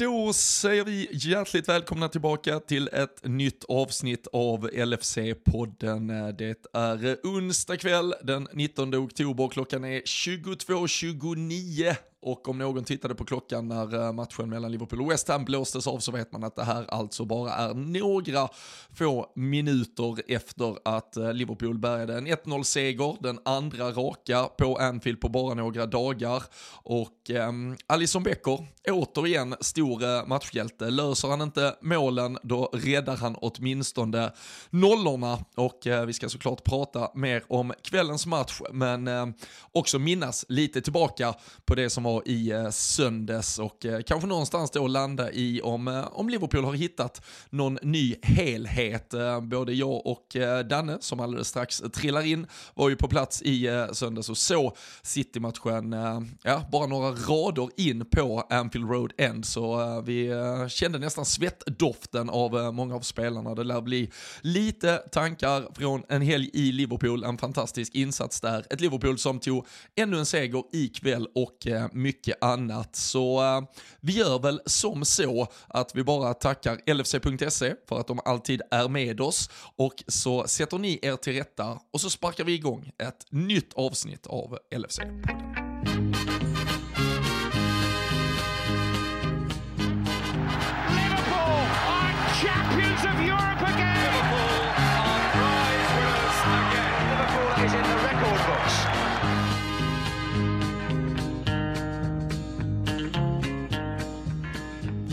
Då säger vi hjärtligt välkomna tillbaka till ett nytt avsnitt av LFC-podden. Det är onsdag kväll den 19 oktober, klockan är 22.29 och om någon tittade på klockan när eh, matchen mellan Liverpool och West Ham blåstes av så vet man att det här alltså bara är några få minuter efter att eh, Liverpool bärgade en 1-0-seger, den andra raka på Anfield på bara några dagar. Och eh, Alisson Becker, återigen stor eh, matchhjälte. Löser han inte målen, då räddar han åtminstone nollorna. Och eh, vi ska såklart prata mer om kvällens match, men eh, också minnas lite tillbaka på det som var var i eh, söndags och eh, kanske någonstans då landa i om, eh, om Liverpool har hittat någon ny helhet. Både jag och Danne, som alldeles strax trillar in, var ju på plats i söndags och så City-matchen, ja, bara några rader in på Anfield Road End, så vi kände nästan svettdoften av många av spelarna. Det lär bli lite tankar från en helg i Liverpool, en fantastisk insats där. Ett Liverpool som tog ännu en seger ikväll och mycket annat. Så uh, vi gör väl som så att vi bara tackar LFC.se för att de alltid är med oss och så sätter ni er till rätta och så sparkar vi igång ett nytt avsnitt av LFC-podden.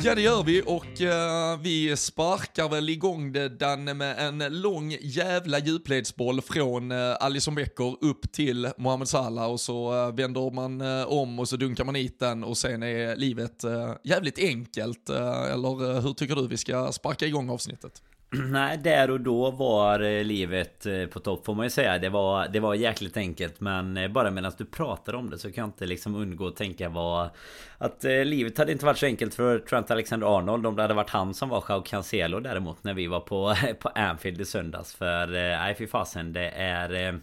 Ja det gör vi och uh, vi sparkar väl igång det Danne med en lång jävla djupledsboll från eh, uh, Alisson Becker upp till Mohamed Salah och så uh, vänder man uh, om och så dunkar man hit den och sen är livet jävligt enkelt. eller hur tycker du vi ska sparka igång avsnittet? Nej, där och då var eh, livet eh, på topp får man ju säga. Det var, det var jäkligt enkelt. Men eh, bara medan du pratar om det så kan jag inte liksom undgå att tänka vad... Att livet hade inte varit så enkelt för Trent Alexander-Arnold om det hade varit han som var Jao Cancelo däremot när vi var på, på Anfield i söndags. För nej fy fasen det är...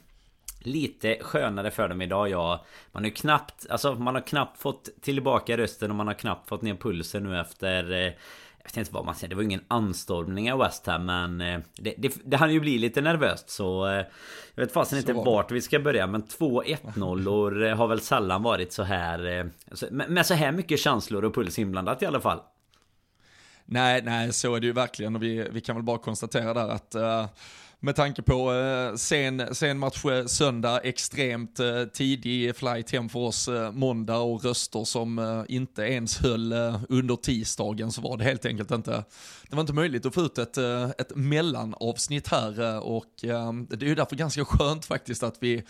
Lite skönare för dem idag ja Man har ju knappt Alltså man har knappt fått tillbaka rösten och man har knappt fått ner pulsen nu efter jag vet inte vad man säger, det var ingen anstormning av West Ham men eh, det, det, det hann ju bli lite nervöst så eh, Jag vet fasen inte vart vi ska börja men två 1-0 har väl sällan varit så här eh, Med så här mycket känslor och puls inblandat i alla fall. Nej, nej så är det ju verkligen och vi, vi kan väl bara konstatera där att uh med tanke på eh, sen, sen match eh, söndag, extremt eh, tidig flight hem för oss eh, måndag och röster som eh, inte ens höll eh, under tisdagen så var det helt enkelt inte, det var inte möjligt att få ut ett, eh, ett mellanavsnitt här eh, och det är ju därför ganska skönt faktiskt att vi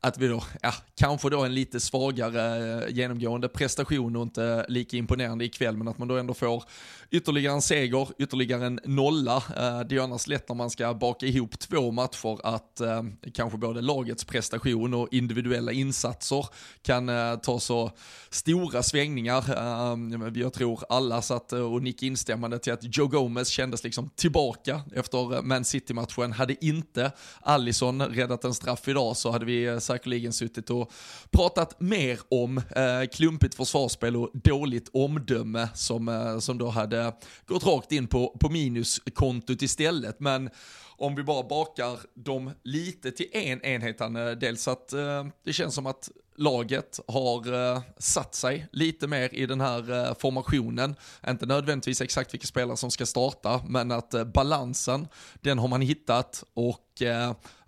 att vi då, ja, kanske då en lite svagare eh, genomgående prestation och inte lika imponerande ikväll, men att man då ändå får ytterligare en seger, ytterligare en nolla. Eh, det är ju annars lätt när man ska baka ihop två matcher att eh, kanske både lagets prestation och individuella insatser kan ta så stora svängningar. Jag tror alla satt och nickade instämmande till att Joe Gomez kändes liksom tillbaka efter Man City-matchen. Hade inte Allison räddat en straff idag så hade vi säkerligen suttit och pratat mer om eh, klumpigt försvarsspel och dåligt omdöme som, eh, som då hade hade gått rakt in på, på minuskontot istället. Men om vi bara bakar dem lite till en enhet, dels att eh, det känns som att laget har uh, satt sig lite mer i den här uh, formationen. Inte nödvändigtvis exakt vilka spelare som ska starta, men att uh, balansen, den har man hittat och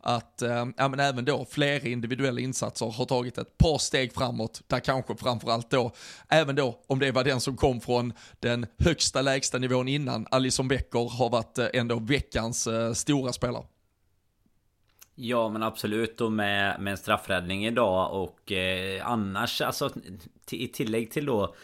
att ja, men även då flera individuella insatser har tagit ett par steg framåt, där kanske framförallt då, även då om det var den som kom från den högsta lägsta nivån innan, Alison Becker har varit ändå veckans stora spelare. Ja men absolut. Och med, med en straffräddning idag och eh, annars alltså i tillägg till då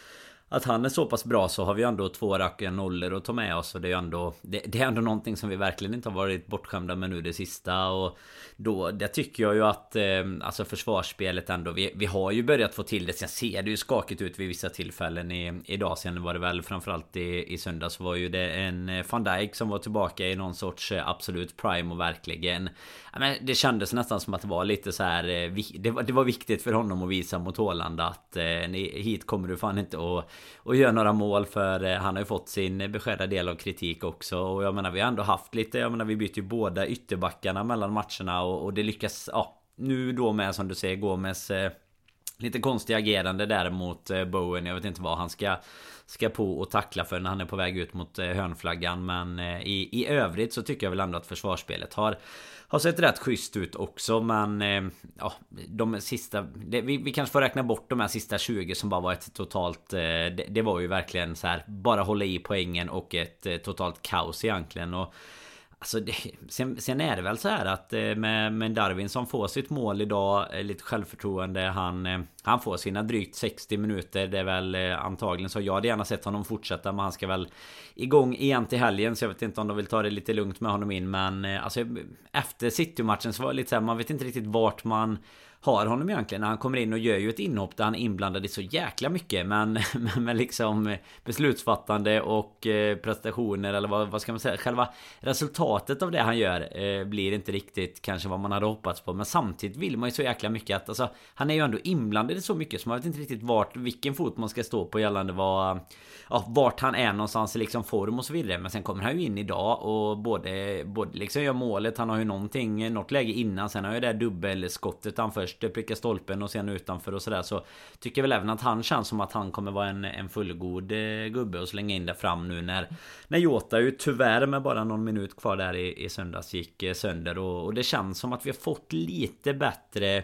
att han är så pass bra så har vi ändå två raka nollor att ta med oss och det är ändå det, det, är ändå någonting som vi verkligen inte har varit bortskämda med nu det sista och då det tycker jag ju att eh, alltså försvarsspelet ändå vi, vi har ju börjat få till det sen ser det ju skakigt ut vid vissa tillfällen i, idag sen var det väl framförallt i, i söndags var ju det en eh, van Dijk som var tillbaka i någon sorts eh, absolut prime och verkligen men det kändes nästan som att det var lite så här. Eh, det var, det var viktigt för honom att visa mot Håland att eh, hit kommer du fan inte och och gör några mål för eh, han har ju fått sin beskärda del av kritik också. Och jag menar vi har ändå haft lite, jag menar vi byter ju båda ytterbackarna mellan matcherna och, och det lyckas, ja nu då med som du säger Gomes eh, Lite konstiga agerande där mot eh, Bowen. Jag vet inte vad han ska Ska på och tackla för när han är på väg ut mot eh, hörnflaggan. Men eh, i, i övrigt så tycker jag väl ändå att försvarsspelet har har sett rätt schysst ut också men eh, ja, de sista det, vi, vi kanske får räkna bort de här sista 20 som bara var ett totalt eh, det, det var ju verkligen så här bara hålla i poängen och ett eh, totalt kaos egentligen. Och Alltså det, sen, sen, är det väl så här att eh, med, med Darwin som får sitt mål idag eh, Lite självförtroende Han, eh, han får sina drygt 60 minuter. Det är väl antagligen så. Jag hade gärna sett honom fortsätta men han ska väl Igång igen till helgen så jag vet inte om de vill ta det lite lugnt med honom in. Men alltså Efter City-matchen så var det lite så här, Man vet inte riktigt vart man har honom egentligen. När han kommer in och gör ju ett inhopp där han är inblandad i så jäkla mycket. Men, men, liksom beslutsfattande och eh, prestationer eller vad, vad ska man säga. Själva resultatet av det han gör eh, blir inte riktigt kanske vad man hade hoppats på. Men samtidigt vill man ju så jäkla mycket att alltså, han är ju ändå inblandad i så mycket så man vet inte riktigt vart, vilken fot man ska stå på gällande vad, ja, vart han är någonstans i liksom form och så vidare. Men sen kommer han ju in idag och både, både liksom gör målet. Han har ju någonting, något läge innan. Sen har ju det där dubbelskottet han först först pricka stolpen och sen utanför och sådär så Tycker väl även att han känns som att han kommer vara en, en fullgod eh, gubbe och slänga in det fram nu när När Jota ju tyvärr med bara någon minut kvar där i, i söndags gick eh, sönder och, och det känns som att vi har fått lite bättre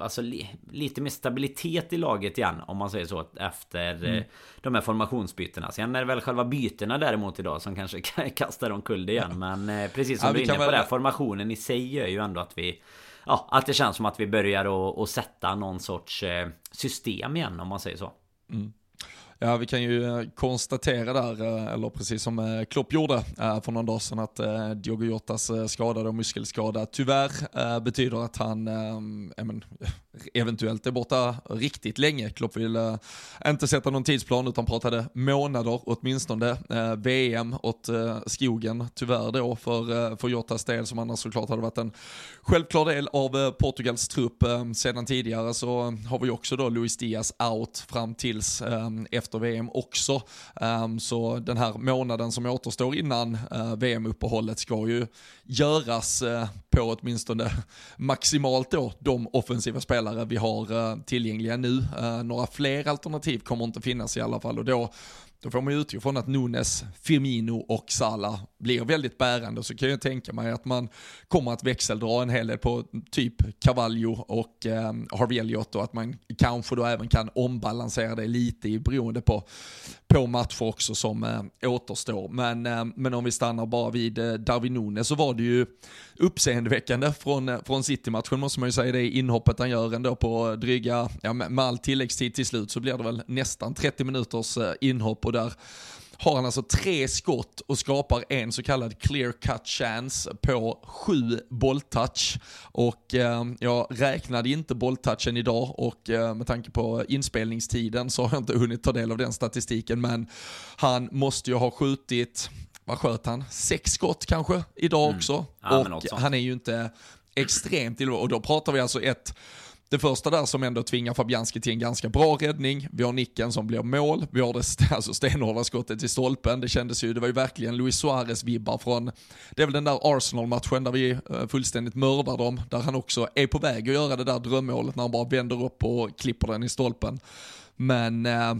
Alltså li, lite mer stabilitet i laget igen om man säger så efter mm. eh, de här formationsbytena. Sen är det väl själva bytena däremot idag som kanske kastar omkull det igen. Men precis som ja, du är inne på väl... det, formationen i sig gör ju ändå att vi ja, att det känns som att vi börjar att sätta någon sorts eh, system igen om man säger så. Mm. Ja, vi kan ju eh, konstatera där, eh, eller precis som Klopp gjorde för någon dag sedan, att Diogo Jotas skada och muskelskada tyvärr betyder att han men, eventuellt är borta riktigt länge. Klopp vill eh, inte sätta någon tidsplan utan pratade månader åtminstone. Eh, VM åt eh, skogen tyvärr då för, för Jotas del som annars såklart hade varit en självklar del av Portugals trupp. Sedan tidigare så har vi också då Luis Diaz out fram tills efter VM också. Så den här månaden som återstår innan VM-uppehållet ska ju göras på åtminstone maximalt då de offensiva spelare vi har eh, tillgängliga nu. Eh, några fler alternativ kommer inte finnas i alla fall och då då får man ju utgå från att Nunes, Firmino och Salah blir väldigt bärande. Så kan jag tänka mig att man kommer att växeldra en hel del på typ Cavallo och eh, Harvey Elliott och att man kanske då även kan ombalansera det lite beroende på, på matcher också som eh, återstår. Men, eh, men om vi stannar bara vid eh, Darwin Nunes så var det ju uppseendeväckande från, eh, från City-matchen måste man ju säga. Det inhoppet han gör ändå på dryga, ja, med all tilläggstid till slut så blir det väl nästan 30 minuters eh, inhopp och där har han alltså tre skott och skapar en så kallad clear cut chance på sju bolltouch. Och eh, jag räknade inte bolltouchen idag och eh, med tanke på inspelningstiden så har jag inte hunnit ta del av den statistiken men han måste ju ha skjutit, vad sköt han? Sex skott kanske idag mm. också. Ja, och han är ju inte extremt illa och då pratar vi alltså ett det första där som ändå tvingar Fabianski till en ganska bra räddning. Vi har nicken som blir mål. Vi har det alltså stenhårda skottet i stolpen. Det kändes ju, det var ju verkligen Luis Suarez-vibbar från, det är väl den där Arsenal-matchen där vi eh, fullständigt mördar dem. Där han också är på väg att göra det där drömmålet när han bara vänder upp och klipper den i stolpen. Men eh,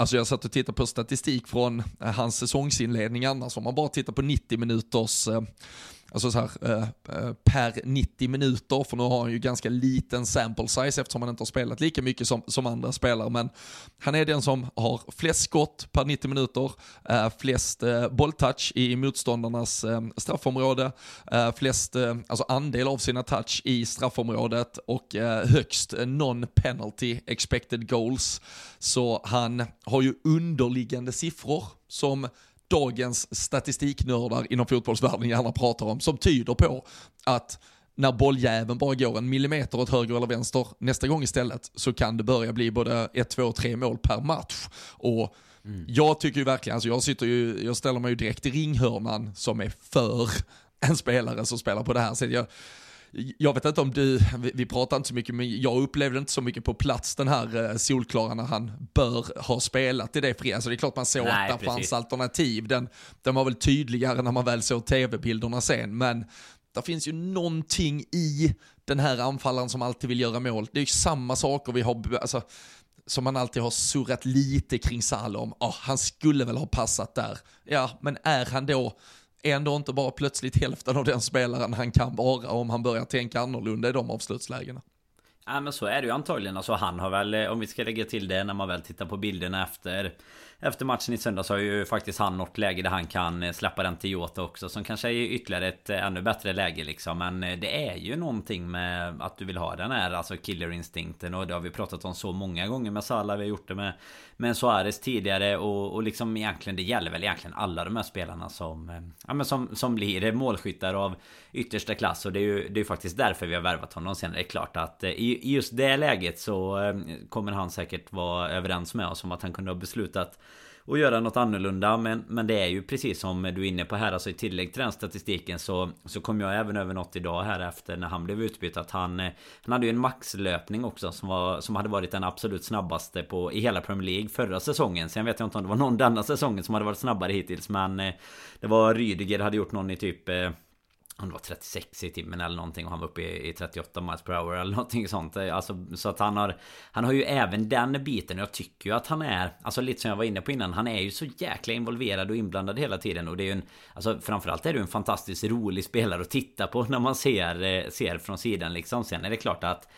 Alltså jag satt och tittade på statistik från eh, hans säsongsinledning annars, om man bara tittar på 90 minuters eh, alltså så här, eh, eh per 90 minuter, för nu har han ju ganska liten sample size eftersom han inte har spelat lika mycket som, som andra spelare. Men han är den som har flest skott per 90 minuter, eh, flest eh, bolltouch i motståndarnas eh, straffområde, eh, flest eh, alltså andel av sina touch i straffområdet och eh, högst non-penalty expected goals. Så han har ju underliggande siffror som dagens statistiknördar inom fotbollsvärlden gärna pratar om, som tyder på att när bolljäveln bara går en millimeter åt höger eller vänster nästa gång istället så kan det börja bli både ett, två, tre mål per match. Och mm. jag tycker ju verkligen, alltså jag, sitter ju, jag ställer mig ju direkt i ringhörnan som är för en spelare som spelar på det här sättet jag vet inte om du, vi, vi pratar inte så mycket, men jag upplevde inte så mycket på plats den här eh, solklara när han bör ha spelat i det fria. Alltså det är klart man såg Nej, att det fanns alternativ. Den, den var väl tydligare när man väl såg tv-bilderna sen, men det finns ju någonting i den här anfallaren som alltid vill göra mål. Det är ju samma saker vi har, alltså, som man alltid har surrat lite kring Salom. Oh, han skulle väl ha passat där. Ja, men är han då ändå inte bara plötsligt hälften av den spelaren han kan vara om han börjar tänka annorlunda i de avslutslägena. Ja men så är det ju antagligen. Alltså han har väl, eh, om vi ska lägga till det när man väl tittar på bilderna efter efter matchen i söndags har ju faktiskt han något läge där han kan eh, släppa den till Jota också. Som kanske är ytterligare ett eh, ännu bättre läge liksom. Men det är ju någonting med att du vill ha den här alltså killerinstinkten. Och det har vi pratat om så många gånger med Salah. Vi har gjort det med, med Suarez tidigare. Och, och liksom egentligen det gäller väl egentligen alla de här spelarna som, eh, ja, men som, som blir målskyttar av yttersta klass. Och det är ju det är faktiskt därför vi har värvat honom. Sen är det klart att eh, i, i just det läget så eh, kommer han säkert vara överens med oss om att han kunde ha beslutat och göra något annorlunda. Men, men det är ju precis som du är inne på här. Alltså i tillägg till den statistiken så, så kom jag även över något idag här efter när han blev utbytt. Att han, eh, han hade ju en maxlöpning också som, var, som hade varit den absolut snabbaste på, i hela Premier League förra säsongen. Sen vet jag inte om det var någon denna säsongen som hade varit snabbare hittills. Men eh, det var Rydiger hade gjort någon i typ eh, han var 36 i timmen eller någonting och han var uppe i, 38 miles per hour eller någonting sånt. Eh, alltså, så att han har Han har ju även den biten och jag tycker ju att han är Alltså lite som jag var inne på innan Han är ju så jäkla involverad och inblandad hela tiden och det är ju en Alltså framförallt är det en fantastiskt rolig spelare att titta på när man ser, eh, ser från sidan liksom. Sen är det klart att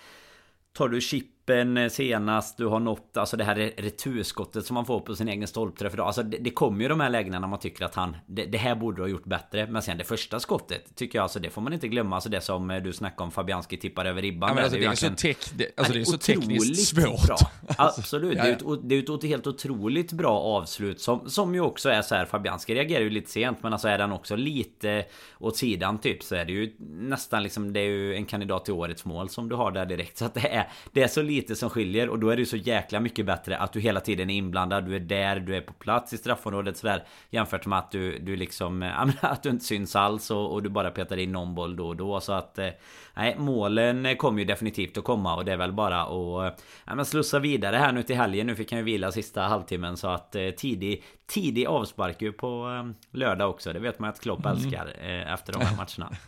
Tar du chip chippen eh, senast. Du har nått alltså det här returskottet som man får på sin egen stolpträff idag. Alltså det, det kommer ju de här lägena när man tycker att han... Det, det, här borde du ha gjort bättre. Men sen det första skottet tycker jag alltså det får man inte glömma. Alltså det som eh, du snackade om Fabianski tippar över ribban. Ja, men alltså, det, är så tek, det, alltså, det är så tekniskt svårt. Bra. Absolut. ja, ja. Det, är ett, det är ett helt otroligt bra avslut. Som, som ju också är så här. Fabianski reagerar ju lite sent. Men alltså är den också lite åt sidan typ. Så är det ju nästan liksom. Det är ju en kandidat till årets mål som du har där direkt. Så att det är, det är så lite lite som skiljer och då är det ju så jäkla mycket bättre att du hela tiden är inblandad. Du är där, du är på plats i straffområdet sådär. Jämfört med att du, du liksom, att du inte syns alls och, och du bara petar in någon boll då och då. Så att, eh, nej, målen kommer ju definitivt att komma och det är väl bara att ja, men slussa vidare här nu till helgen. Nu fick han ju vila sista halvtimmen så att eh, tidig, tidig avspark ju på eh, lördag också. Det vet man att Klopp mm. älskar efter de här matcherna.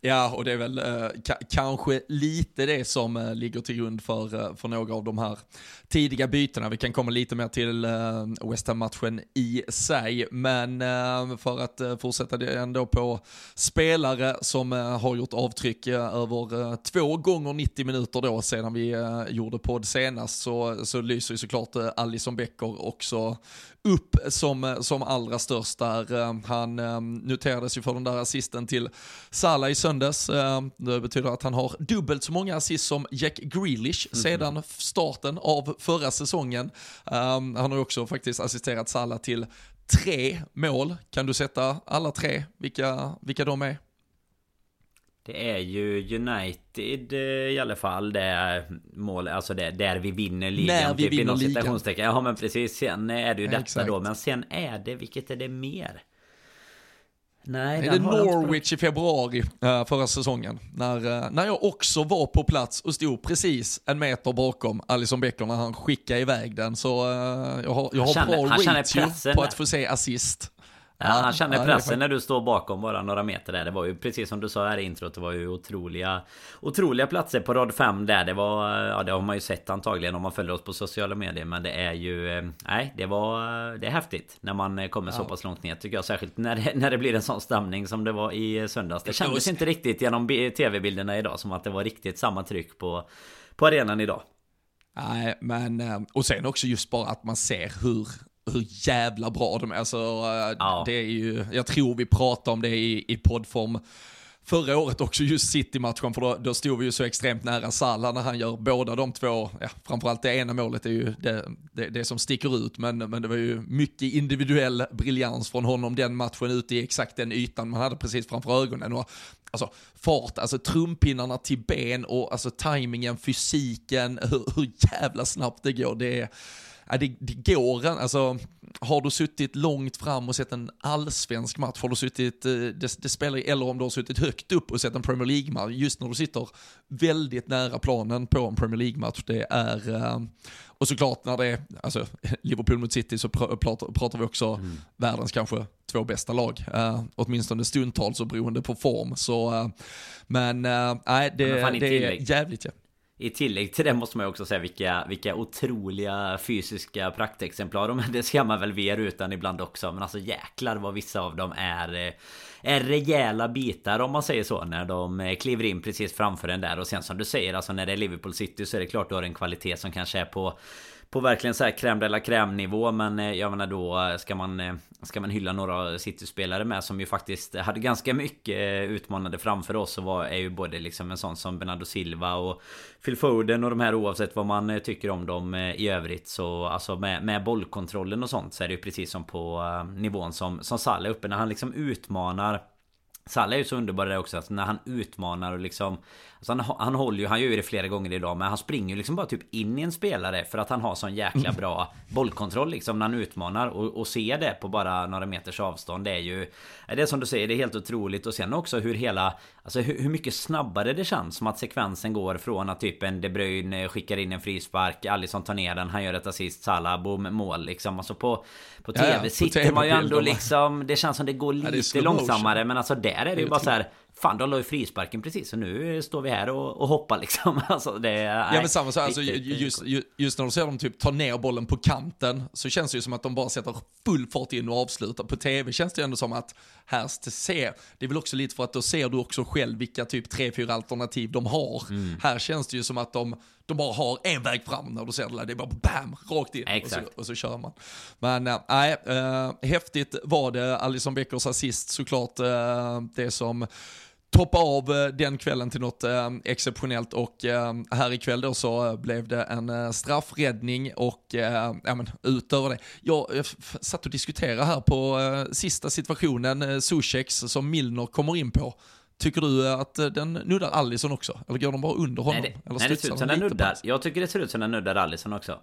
Ja, och det är väl eh, kanske lite det som eh, ligger till grund för, eh, för några av de här tidiga bytena. Vi kan komma lite mer till eh, West Ham-matchen i sig, men eh, för att eh, fortsätta det ändå på spelare som eh, har gjort avtryck eh, över eh, två gånger 90 minuter då sedan vi eh, gjorde podd senast så, så lyser ju såklart Alison Becker också upp som, som allra störst där. Han noterades ju för den där assisten till Salah i söndags. Det betyder att han har dubbelt så många assist som Jack Grealish mm. sedan starten av förra säsongen. Han har också faktiskt assisterat Salah till tre mål. Kan du sätta alla tre, vilka, vilka de är? Det är ju United eh, i alla fall det mål, alltså det, där vi vinner ligan. När vi typ vinner ligan. Ja men precis, sen är det ju detta Exakt. då. Men sen är det, vilket är det mer? Nej, är det Norwich i februari uh, förra säsongen? När, uh, när jag också var på plats och stod precis en meter bakom Alison Becker när han skickade iväg den. Så jag har, jag har känner, bra ratio på att få se assist. Ja, han känner pressen när du står bakom bara några meter där. Det var ju precis som du sa här i introt. Det var ju otroliga Otroliga platser på rad 5 där. Det var Ja det har man ju sett antagligen om man följer oss på sociala medier. Men det är ju Nej det var Det är häftigt. När man kommer så pass långt ner tycker jag. Särskilt när det, när det blir en sån stämning som det var i söndags. Det kändes inte riktigt genom tv-bilderna idag. Som att det var riktigt samma tryck på På arenan idag. Nej, men eh, och sen också just bara att man ser hur hur jävla bra de är. Alltså, eh, ja. det är ju, jag tror vi pratade om det i, i poddform förra året också, just City-matchen, för då, då stod vi ju så extremt nära Salah när han gör båda de två, ja, framförallt det ena målet är ju det, det, det, som sticker ut, men, men det var ju mycket individuell briljans från honom den matchen ute i exakt den ytan man hade precis framför ögonen. Och, alltså fart, alltså trumpinnarna till ben och alltså tajmingen, fysiken, hur, hur jävla snabbt det går, det är ja, det, det går, alltså har du suttit långt fram och sett en allsvensk match, har du suttit, eh, det, det spelar eller om du har suttit högt upp och sett en Premier League-match, just när du sitter väldigt nära planen på en Premier League-match, det är, eh, och såklart när det är, alltså Liverpool mot City så pratar, pratar vi också mm. världens kanske två bästa lag, uh, åtminstone stundtals och beroende på form. Så, uh, men nej, uh, det, det är jävligt ja. I tillägg till det måste man ju också säga vilka, vilka otroliga fysiska praktexemplar. Men det ska man väl ver utan ibland också. Men alltså jäklar vad vissa av dem är, eh, är rejäla bitar om man säger så. När de eh, kliver in precis framför en där. Och sen som du säger, alltså när det är Liverpool City så är det klart du har en kvalitet som kanske är på på verkligen så här crème de la crème nivå Men eh, jag menar då eh, ska man eh, Ska man hylla några City-spelare med som ju faktiskt hade ganska mycket utmanande framför oss och var, är ju både liksom en sån som Bernardo Silva och Phil Foden och de här oavsett vad man tycker om dem i övrigt. Så alltså med, med bollkontrollen och sånt så är det ju precis som på nivån som, som Salah uppe. När han liksom utmanar Salah är ju så underbar där också, att när han utmanar och liksom alltså han, han håller ju, han gör ju det flera gånger idag Men han springer ju liksom bara typ in i en spelare För att han har sån jäkla bra bollkontroll liksom när han utmanar. Och, och se det på bara några meters avstånd Det är ju Det är som du säger, det är helt otroligt. Och sen också hur hela Alltså hur, hur mycket snabbare det känns Som att sekvensen går från att typ en De Bruyne skickar in en frispark Alisson tar ner den, han gör ett assist, Salah, boom, mål liksom. Alltså på På TV ja, ja, sitter man ju ändå liksom Det känns som det går lite ja, det långsammare Men alltså där är det ju bara så här Fan de la ju frisparken precis så nu står vi här och, och hoppar liksom. Alltså, det, ja men samma så, alltså, just, just när du ser dem typ ta ner bollen på kanten så känns det ju som att de bara sätter full fart in och avslutar. På tv känns det ju ändå som att här ser, det är väl också lite för att då ser du också själv vilka typ tre, fyra alternativ de har. Mm. Här känns det ju som att de, de bara har en väg fram när du ser det där. Det är bara bam, rakt in och så, och så, kör man. Men äh, nej, äh, häftigt var det, Alison Beckers assist såklart, äh, det som toppa av eh, den kvällen till något eh, exceptionellt och eh, här ikväll då så blev det en straffräddning och ja men utöver det. Jag, jag satt och diskuterade här på sista situationen, eh, Sushex som Milner kommer in på. Tycker du att den nuddar Allison också? Eller går de bara under honom? Nej, det, eller nej, det ser ut som den nuddar. Jag tycker det ser ut som den nuddar Allison också.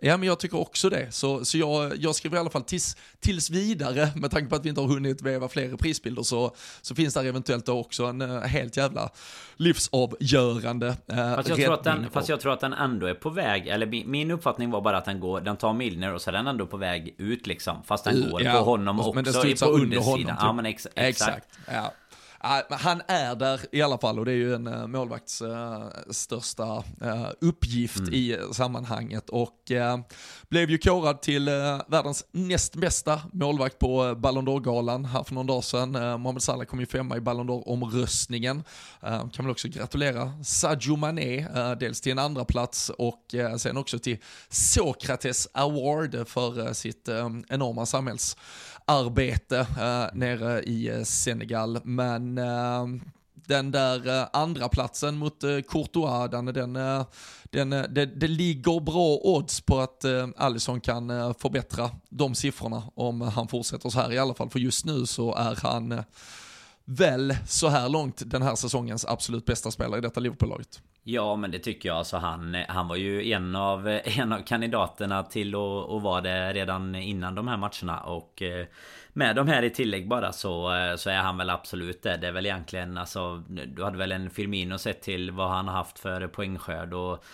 Ja, men jag tycker också det. Så, så jag, jag skriver i alla fall tills, tills vidare, med tanke på att vi inte har hunnit veva fler prisbilder, så, så finns där eventuellt också en uh, helt jävla livsavgörande uh, fast, jag tror att den, fast jag tror att den ändå är på väg, eller min, min uppfattning var bara att den går, den tar Milner och så är den ändå på väg ut liksom. Fast den uh, går ja, på honom också, men den på undersidan. Honom, typ. Ja, men ex, exakt. exakt. Ja han är där i alla fall och det är ju en uh, målvakts uh, största uh, uppgift mm. i sammanhanget. Och blev ju korad till eh, världens näst bästa målvakt på eh, Ballon d'Or-galan här för någon dag sedan. Eh, Mohamed Salah kom ju femma i Ballon d'Or-omröstningen. kan väl också gratulera Sadio Mané, dels till en andra plats och sen också till Sokrates Award för sitt enorma samhällsarbete nere i Senegal. Men den där uh, andra platsen mot eh, Courtois, den, eh, den, den, det, det ligger bra odds på att Alisson kan förbättra de siffrorna om han fortsätter så här i alla fall. För just nu så är han väl så här långt den här säsongens absolut bästa spelare i detta Liverpool-laget. Ja men det tycker jag alltså han, han var ju en av, en av kandidaterna till att, att vara det redan innan de här matcherna och eh, med de här i tillägg bara så, eh, så är han väl absolut det. Det är väl egentligen alltså Du hade väl en Firmino sett till vad han har haft för poängskörd och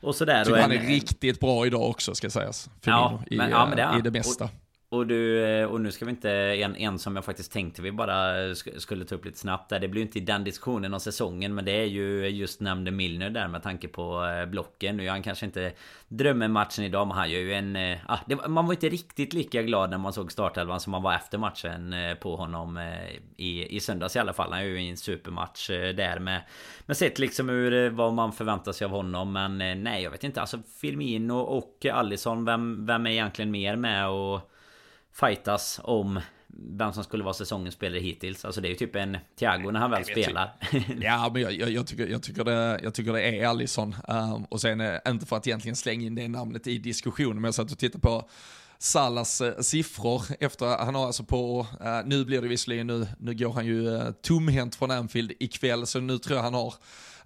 och sådär. Tycker han är riktigt bra idag också ska sägas. Firmino, ja, men, i, ja, det, i det mesta. Och, och du, eh, och nu ska vi inte, en, en som jag faktiskt tänkte vi bara skulle ta upp lite snabbt där. Det blir inte i den diskussionen om säsongen men det är ju eh, just nämnde Milner där med tanke på eh, blocken. Nu gör han kanske inte drömmatchen idag men han gör ju en... Ah, det, man var inte riktigt lika glad när man såg startelvan som man var efter matchen på honom i, i söndags i alla fall. Han gör ju en supermatch där med... Men sett liksom ur vad man förväntar sig av honom men nej jag vet inte. Alltså Firmino och Allison, vem, vem är egentligen mer med och fightas om vem som skulle vara säsongens spelare hittills. Alltså det är ju typ en Thiago när han väl spelar. ja, men jag, jag, jag, tycker, jag, tycker det, jag tycker det är Allison. Um, och sen, uh, inte för att egentligen slänga in det namnet i diskussionen, men jag satt och tittade på Salas uh, siffror efter, han har alltså på, uh, nu blir det visserligen, nu, nu går han ju tomhänt från Anfield ikväll, så nu tror jag han har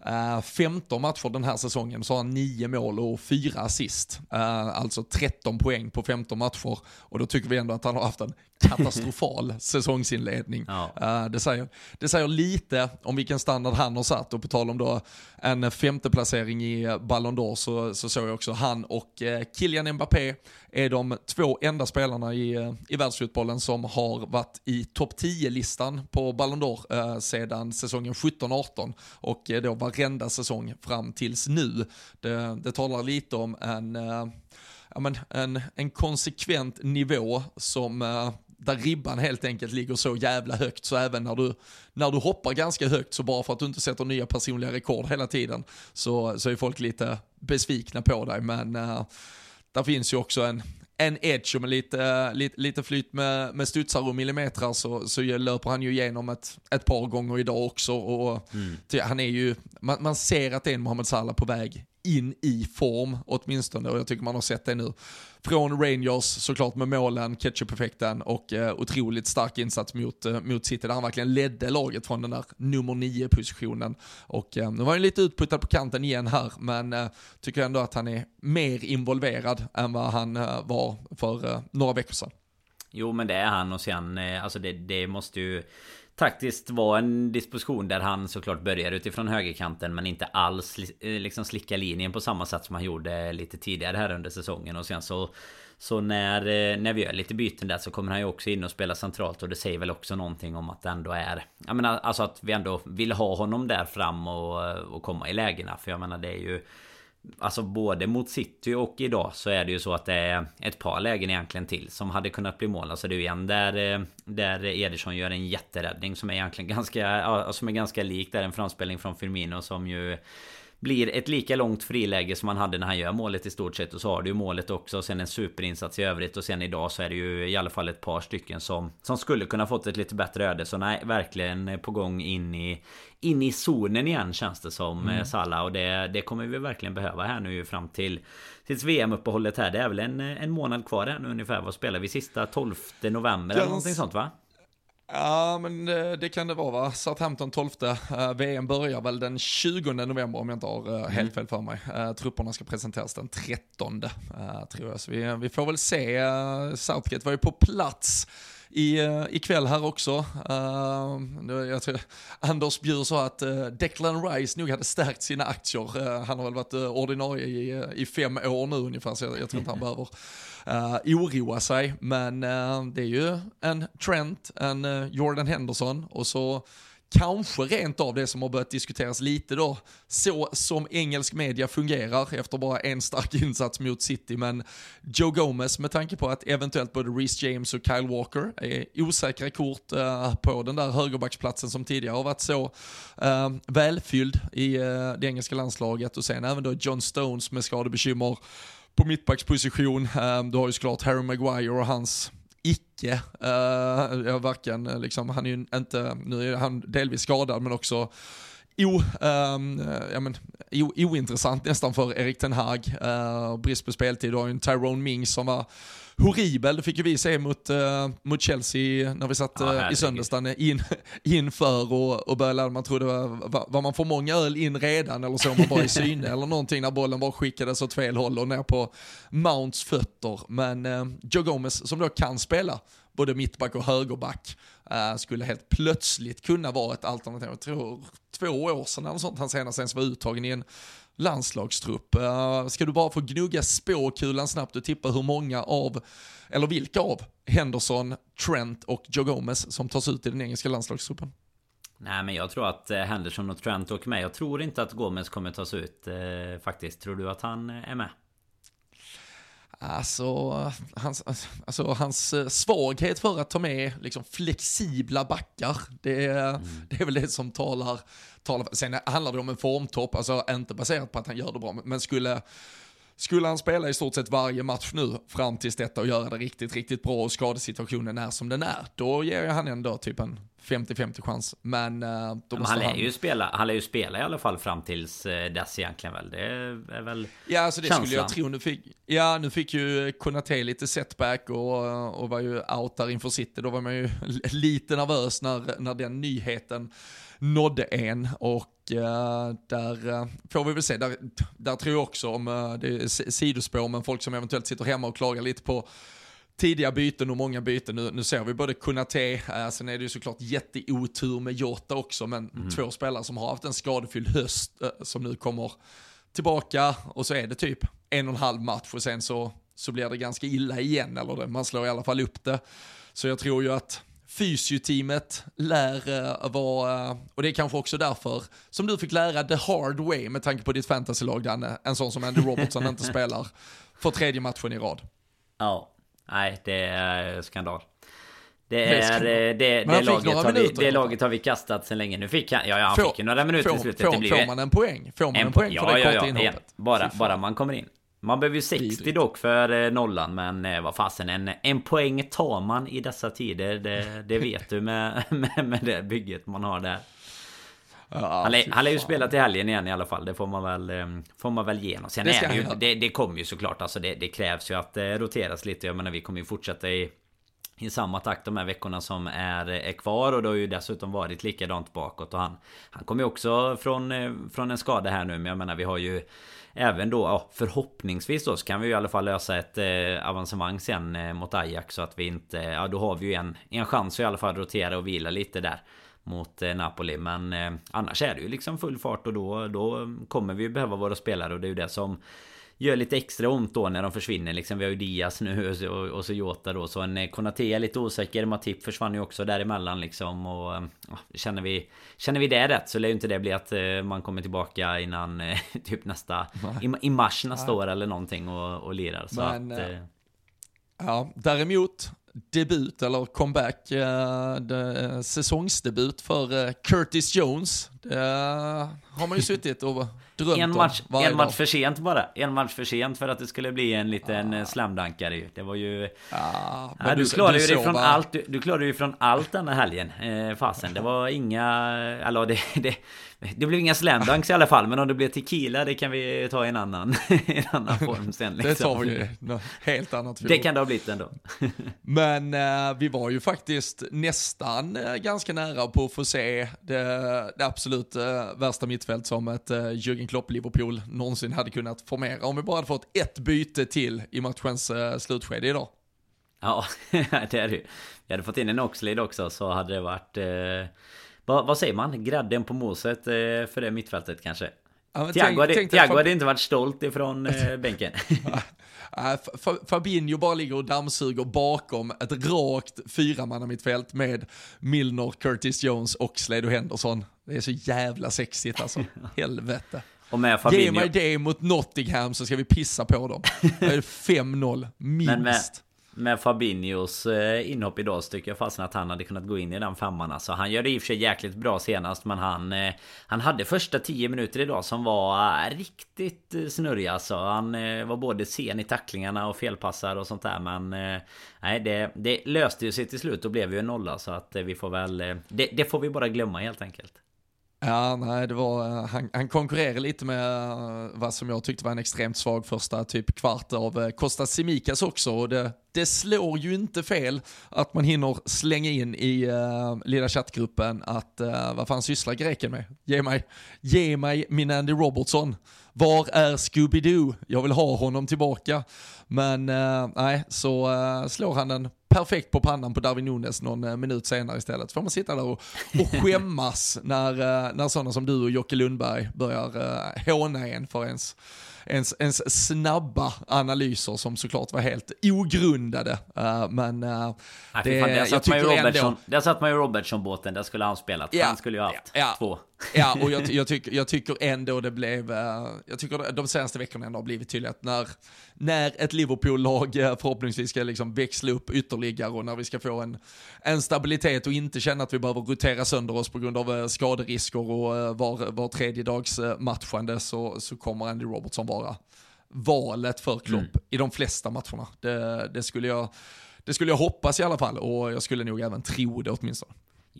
Eh, uh, 15 matcher den här säsongen så har han 9 mål och 4 assist. Uh, alltså 13 poäng på 15 matcher. Och då tycker vi ändå att han har haft en katastrofal säsongsinledning. Ja. Uh, det, säger, det säger lite om vilken standard han har satt och på tal om då en femteplacering i Ballon d'Or så, så såg jag också han och Kylian Mbappé är de två enda spelarna i, i världsfotbollen som har varit i topp 10-listan på Ballon d'Or eh, sedan säsongen 17-18 och eh, då varenda säsong fram tills nu. Det, det talar lite om en, eh, ja, men en, en konsekvent nivå som eh, där ribban helt enkelt ligger så jävla högt så även när du, när du hoppar ganska högt så bara för att du inte sätter nya personliga rekord hela tiden så, så är folk lite besvikna på dig men uh, där finns ju också en, en edge och med lite, lite, lite flyt med, med studsar och millimeter så, så löper han ju igenom ett, ett par gånger idag också. Och mm. han är ju, man, man ser att det är en Mohamed Salah på väg in i form åtminstone och jag tycker man har sett det nu. Från Rangers såklart med målen, ketchup-effekten och eh, otroligt stark insats mot, eh, mot City där han verkligen ledde laget från den där nummer nio positionen. Och eh, nu var han lite utputtad på kanten igen här men eh, tycker ändå att han är mer involverad än vad han eh, var för eh, några veckor sedan. Jo men det är han och sen, eh, alltså det, det måste ju taktiskt var en disposition där han såklart börjar utifrån högerkanten men inte alls eh, liksom slicka linjen på samma sätt som han gjorde lite tidigare här under säsongen. Och sen så så när, eh, när vi gör lite byten där så kommer han ju också in och spela centralt och det säger väl också någonting om att det ändå är Jag menar alltså att vi ändå vill ha honom där fram och, och komma i lägena. För jag menar det är ju Alltså både mot City och idag så är det ju så att det är ett par lägen egentligen till som hade kunnat bli mål. Alltså det är ju en där, eh, där Ederson gör en jätteräddning som är egentligen ganska, som är ganska lik. Där en framspelning från Firmino som ju blir ett lika långt friläge som han hade när han gör målet i stort sett. Och så har du ju målet också. Och sen en superinsats i övrigt. Och sen idag så är det ju i alla fall ett par stycken som, som skulle kunna fått ett lite bättre öde. Så nej, verkligen på gång in i, in i zonen igen känns det som mm. Salah. Och det, det kommer vi verkligen behöva här nu fram till tills VM-uppehållet här. Det är väl en, en månad kvar här nu ungefär. Vad spelar vi? Sista 12 november eller någonting sånt va? Ja, men det, det, kan det vara va? Southampton 12. Uh, VM börjar väl den 20 november om jag inte har uh, mm. helt fel för mig. Trupperna ska presenteras den 13 uh, tror jag. Så vi, vi får väl se. Southgate var ju på plats i, ikväll här också. Uh, jag tror, Anders Bjur sa att uh, Declan Rice nog hade stärkt sina aktier. Uh, han har väl varit ordinarie i, i fem år nu ungefär, så jag, jag tror inte han behöver uh, oroa sig. Men uh, det är ju en Trent, en uh, Jordan Henderson och så kanske rent av det som har börjat diskuteras lite då, så som engelsk media fungerar efter bara en stark insats mot City, men Joe Gomez med tanke på att eventuellt både Reece James och Kyle Walker är osäkra kort uh, på den där högerbacksplatsen som tidigare har varit så uh, välfylld i uh, det engelska landslaget och sen även då John Stones med skadebekymmer på mittbacksposition. Ehm, du har ju såklart Harry Maguire och hans icke, uh, varken eh, liksom, han är ju inte, nu är han delvis skadad men också o, um, ja, men, o, ointressant nästan för Erik Ten Hag. Uh, brist på speltid, du har ju en Tyrone Mings som var horribel, det fick ju vi se mot, uh, mot Chelsea när vi satt ja, uh, i söndags in, inför och, och började, man trodde var, var, man för många öl in redan eller så man bara i syne eller någonting när bollen bara skickades åt fel håll och ner på Mounts fötter. Men uh, Joe Gomez som då kan spela både mittback och högerback skulle helt plötsligt kunna vara ett alternativ. Jag tror två år sedan eller sånt han senast ens var uttagen i en landslagstrupp. Eh, ska du bara få gnugga spåkulan snabbt och tippa hur många av, eller vilka av, Henderson, Trent och Joe Gomez som tas ut i den engelska landslagstruppen? Nej men jag tror att eh, Henderson och Trent åker med. Jag tror inte att Gomez kommer tas ut eh, faktiskt. Tror du att han eh, är med? Alltså hans, alltså, hans eh, svaghet för att ta med liksom, flexibla backar, det, mm. det är väl det som talar, talar. Sen handlar det om en formtopp, alltså inte baserat på att han gör det bra, men skulle skulle han spela i stort sett varje match nu fram tills detta och göra det riktigt, riktigt bra och skadesituationen är som den är, då ger jag han ändå typ en 50-50 chans. Men, uh, Men han lär ju spela, han lär ju spela i alla fall fram tills uh, dess egentligen väl. Det är väl Ja, alltså det känslan. skulle jag tro. Nu fick, ja, nu fick ju Konate lite setback och, och var ju out där inför City. Då var man ju lite nervös när, när den nyheten nådde en och uh, där uh, får vi väl se, där, där tror jag också om uh, det är sidospår, men folk som eventuellt sitter hemma och klagar lite på tidiga byten och många byten. Nu, nu ser vi både Kunate, äh, sen är det ju såklart jätteotur med Jota också, men mm. två spelare som har haft en skadefylld höst äh, som nu kommer tillbaka och så är det typ en och en halv match och sen så, så blir det ganska illa igen, eller det, man slår i alla fall upp det. Så jag tror ju att fysioteamet lär uh, vara, uh, och det är kanske också därför som du fick lära the hard way med tanke på ditt fantasylag Danne, en sån som Andy Robertson inte spelar för tredje matchen i rad. Ja, Nej, det är skandal. Det är det, det, det, laget, har vi, det laget har vi kastat sen länge. Nu fick han, ja, ja han får, fick ju några minuter får, i slutet. Får, det blir får man en poäng? Får man en, en poäng ja, för det ja, korta ja, inhoppet? Bara, bara man kommer in. Man behöver ju 60 dock för eh, nollan, men eh, vad fasen, en, en poäng tar man i dessa tider. Det, det vet du med, med, med det bygget man har där. Ja, han, han lär ju spela till helgen igen i alla fall. Det får man väl, ehm, får man väl ge honom. Sen det, är det, ju, det, det kommer ju såklart. Alltså det, det krävs ju att eh, roteras lite. Jag menar vi kommer ju fortsätta i i samma takt de här veckorna som är, är kvar och det har ju dessutom varit likadant bakåt och han Han kommer ju också från, eh, från en skada här nu men jag menar vi har ju Även då ja, förhoppningsvis då så kan vi ju i alla fall lösa ett eh, avancemang sen eh, mot Ajax så att vi inte Ja då har vi ju en, en chans att i alla fall rotera och vila lite där mot eh, Napoli. Men eh, annars är det ju liksom full fart och då, då kommer vi ju behöva våra spelare och det är ju det som Gör lite extra ont då när de försvinner liksom. Vi har ju Diaz nu och, och så Jota då. Så en eh, Konate är lite osäker. Matip försvann ju också däremellan liksom. Och ja, känner, vi, känner vi det rätt så lär ju inte det bli att man kommer tillbaka innan typ nästa... I, I, mars nästa år eller någonting och, och lirar. Så Men, att... Ja, däremot debut eller comeback, eh, de, säsongsdebut för eh, Curtis Jones. Det har man ju suttit och drömt en match, om En match för sent bara. En match för sent för att det skulle bli en liten ah. slamdankare Det var ju... Ah, ja, du, du klarade ju dig från allt. Du, du klarade ju från allt denna helgen. Eh, fasen, det var inga... Eller det, det, det blev inga slamdunks i alla fall, men om det blir tequila, det kan vi ta i en annan, en annan form sen. Liksom. Det tar vi något helt annat. Det kan det ha blivit ändå. men eh, vi var ju faktiskt nästan eh, ganska nära på att få se det, det absolut eh, värsta mittfält som ett eh, Jürgen Klopp-Liverpool någonsin hade kunnat formera. Om vi bara hade fått ett byte till i matchens eh, slutskede idag. Ja, det är det ju. Vi hade fått in en Oxlade också så hade det varit... Eh vad, vad säger man? Grädden på moset eh, för det mittfältet kanske? Ja, Thiago, hade, Thiago hade inte varit stolt ifrån eh, bänken. Fabinho bara ligger och dammsuger bakom ett rakt fyramannamittfält med Milner, Curtis Jones, Oxlade och Henderson. Det är så jävla sexigt alltså. Helvete. Och med Fabinho... Ge mig det mot Nottingham så ska vi pissa på dem. Det är 5-0, minst. Men med, med Fabinhos eh, inhopp idag så tycker jag fasen att han hade kunnat gå in i den femman alltså. Han gör det i och för sig jäkligt bra senast men han eh, Han hade första 10 minuter idag som var eh, riktigt snurriga alltså. Han var både sen i tacklingarna och felpassar och sånt där men Nej det, det löste ju sig till slut och blev ju en nolla så att vi får väl det, det får vi bara glömma helt enkelt. Ja, nej, det var, eh, han, han konkurrerade lite med eh, vad som jag tyckte var en extremt svag första typ kvart av eh, Kostas Simikas också. Och det, det slår ju inte fel att man hinner slänga in i uh, lilla chattgruppen att uh, vad fan sysslar greken med? Ge mig, ge mig min Andy Robertson. Var är Scooby-Doo? Jag vill ha honom tillbaka. Men uh, nej, så slår han den perfekt på pannan på Darwin Nunes någon eh, minut senare istället. Får man sitta där och, och skämmas när, eh, när sådana som du och Jocke Lundberg börjar uh, håna en för ens ens, ens snabba analyser som såklart var helt ogrundade. Uh, men uh, Nej, det, fan, där satt man ju Robertson. Där satt man ju Robertson-båten, där skulle han spelat. Ja, han skulle ju haft ja, två. Ja, och jag, jag, tycker, jag tycker ändå det blev, jag tycker de senaste veckorna ändå har blivit tydligt när, när ett Liverpool-lag förhoppningsvis ska liksom växla upp ytterligare och när vi ska få en, en stabilitet och inte känna att vi behöver rotera sönder oss på grund av skaderisker och var, var tredje dags matchande så, så kommer Andy Robertson vara valet för Klopp mm. i de flesta matcherna. Det, det, skulle jag, det skulle jag hoppas i alla fall och jag skulle nog även tro det åtminstone.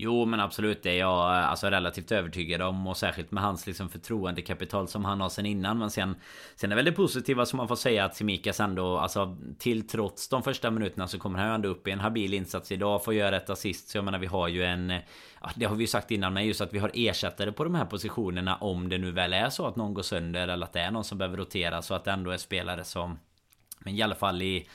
Jo men absolut det är jag eh, alltså relativt övertygad om. Och särskilt med hans liksom förtroendekapital som han har sen innan. Men sen Sen är väl det positiva som man får säga att Simikas ändå alltså till trots de första minuterna så kommer han ändå upp i en habil insats idag får göra ett assist. Så jag menar vi har ju en ja, Det har vi ju sagt innan men just att vi har ersättare på de här positionerna om det nu väl är så att någon går sönder eller att det är någon som behöver rotera så att det ändå är spelare som Men i alla fall i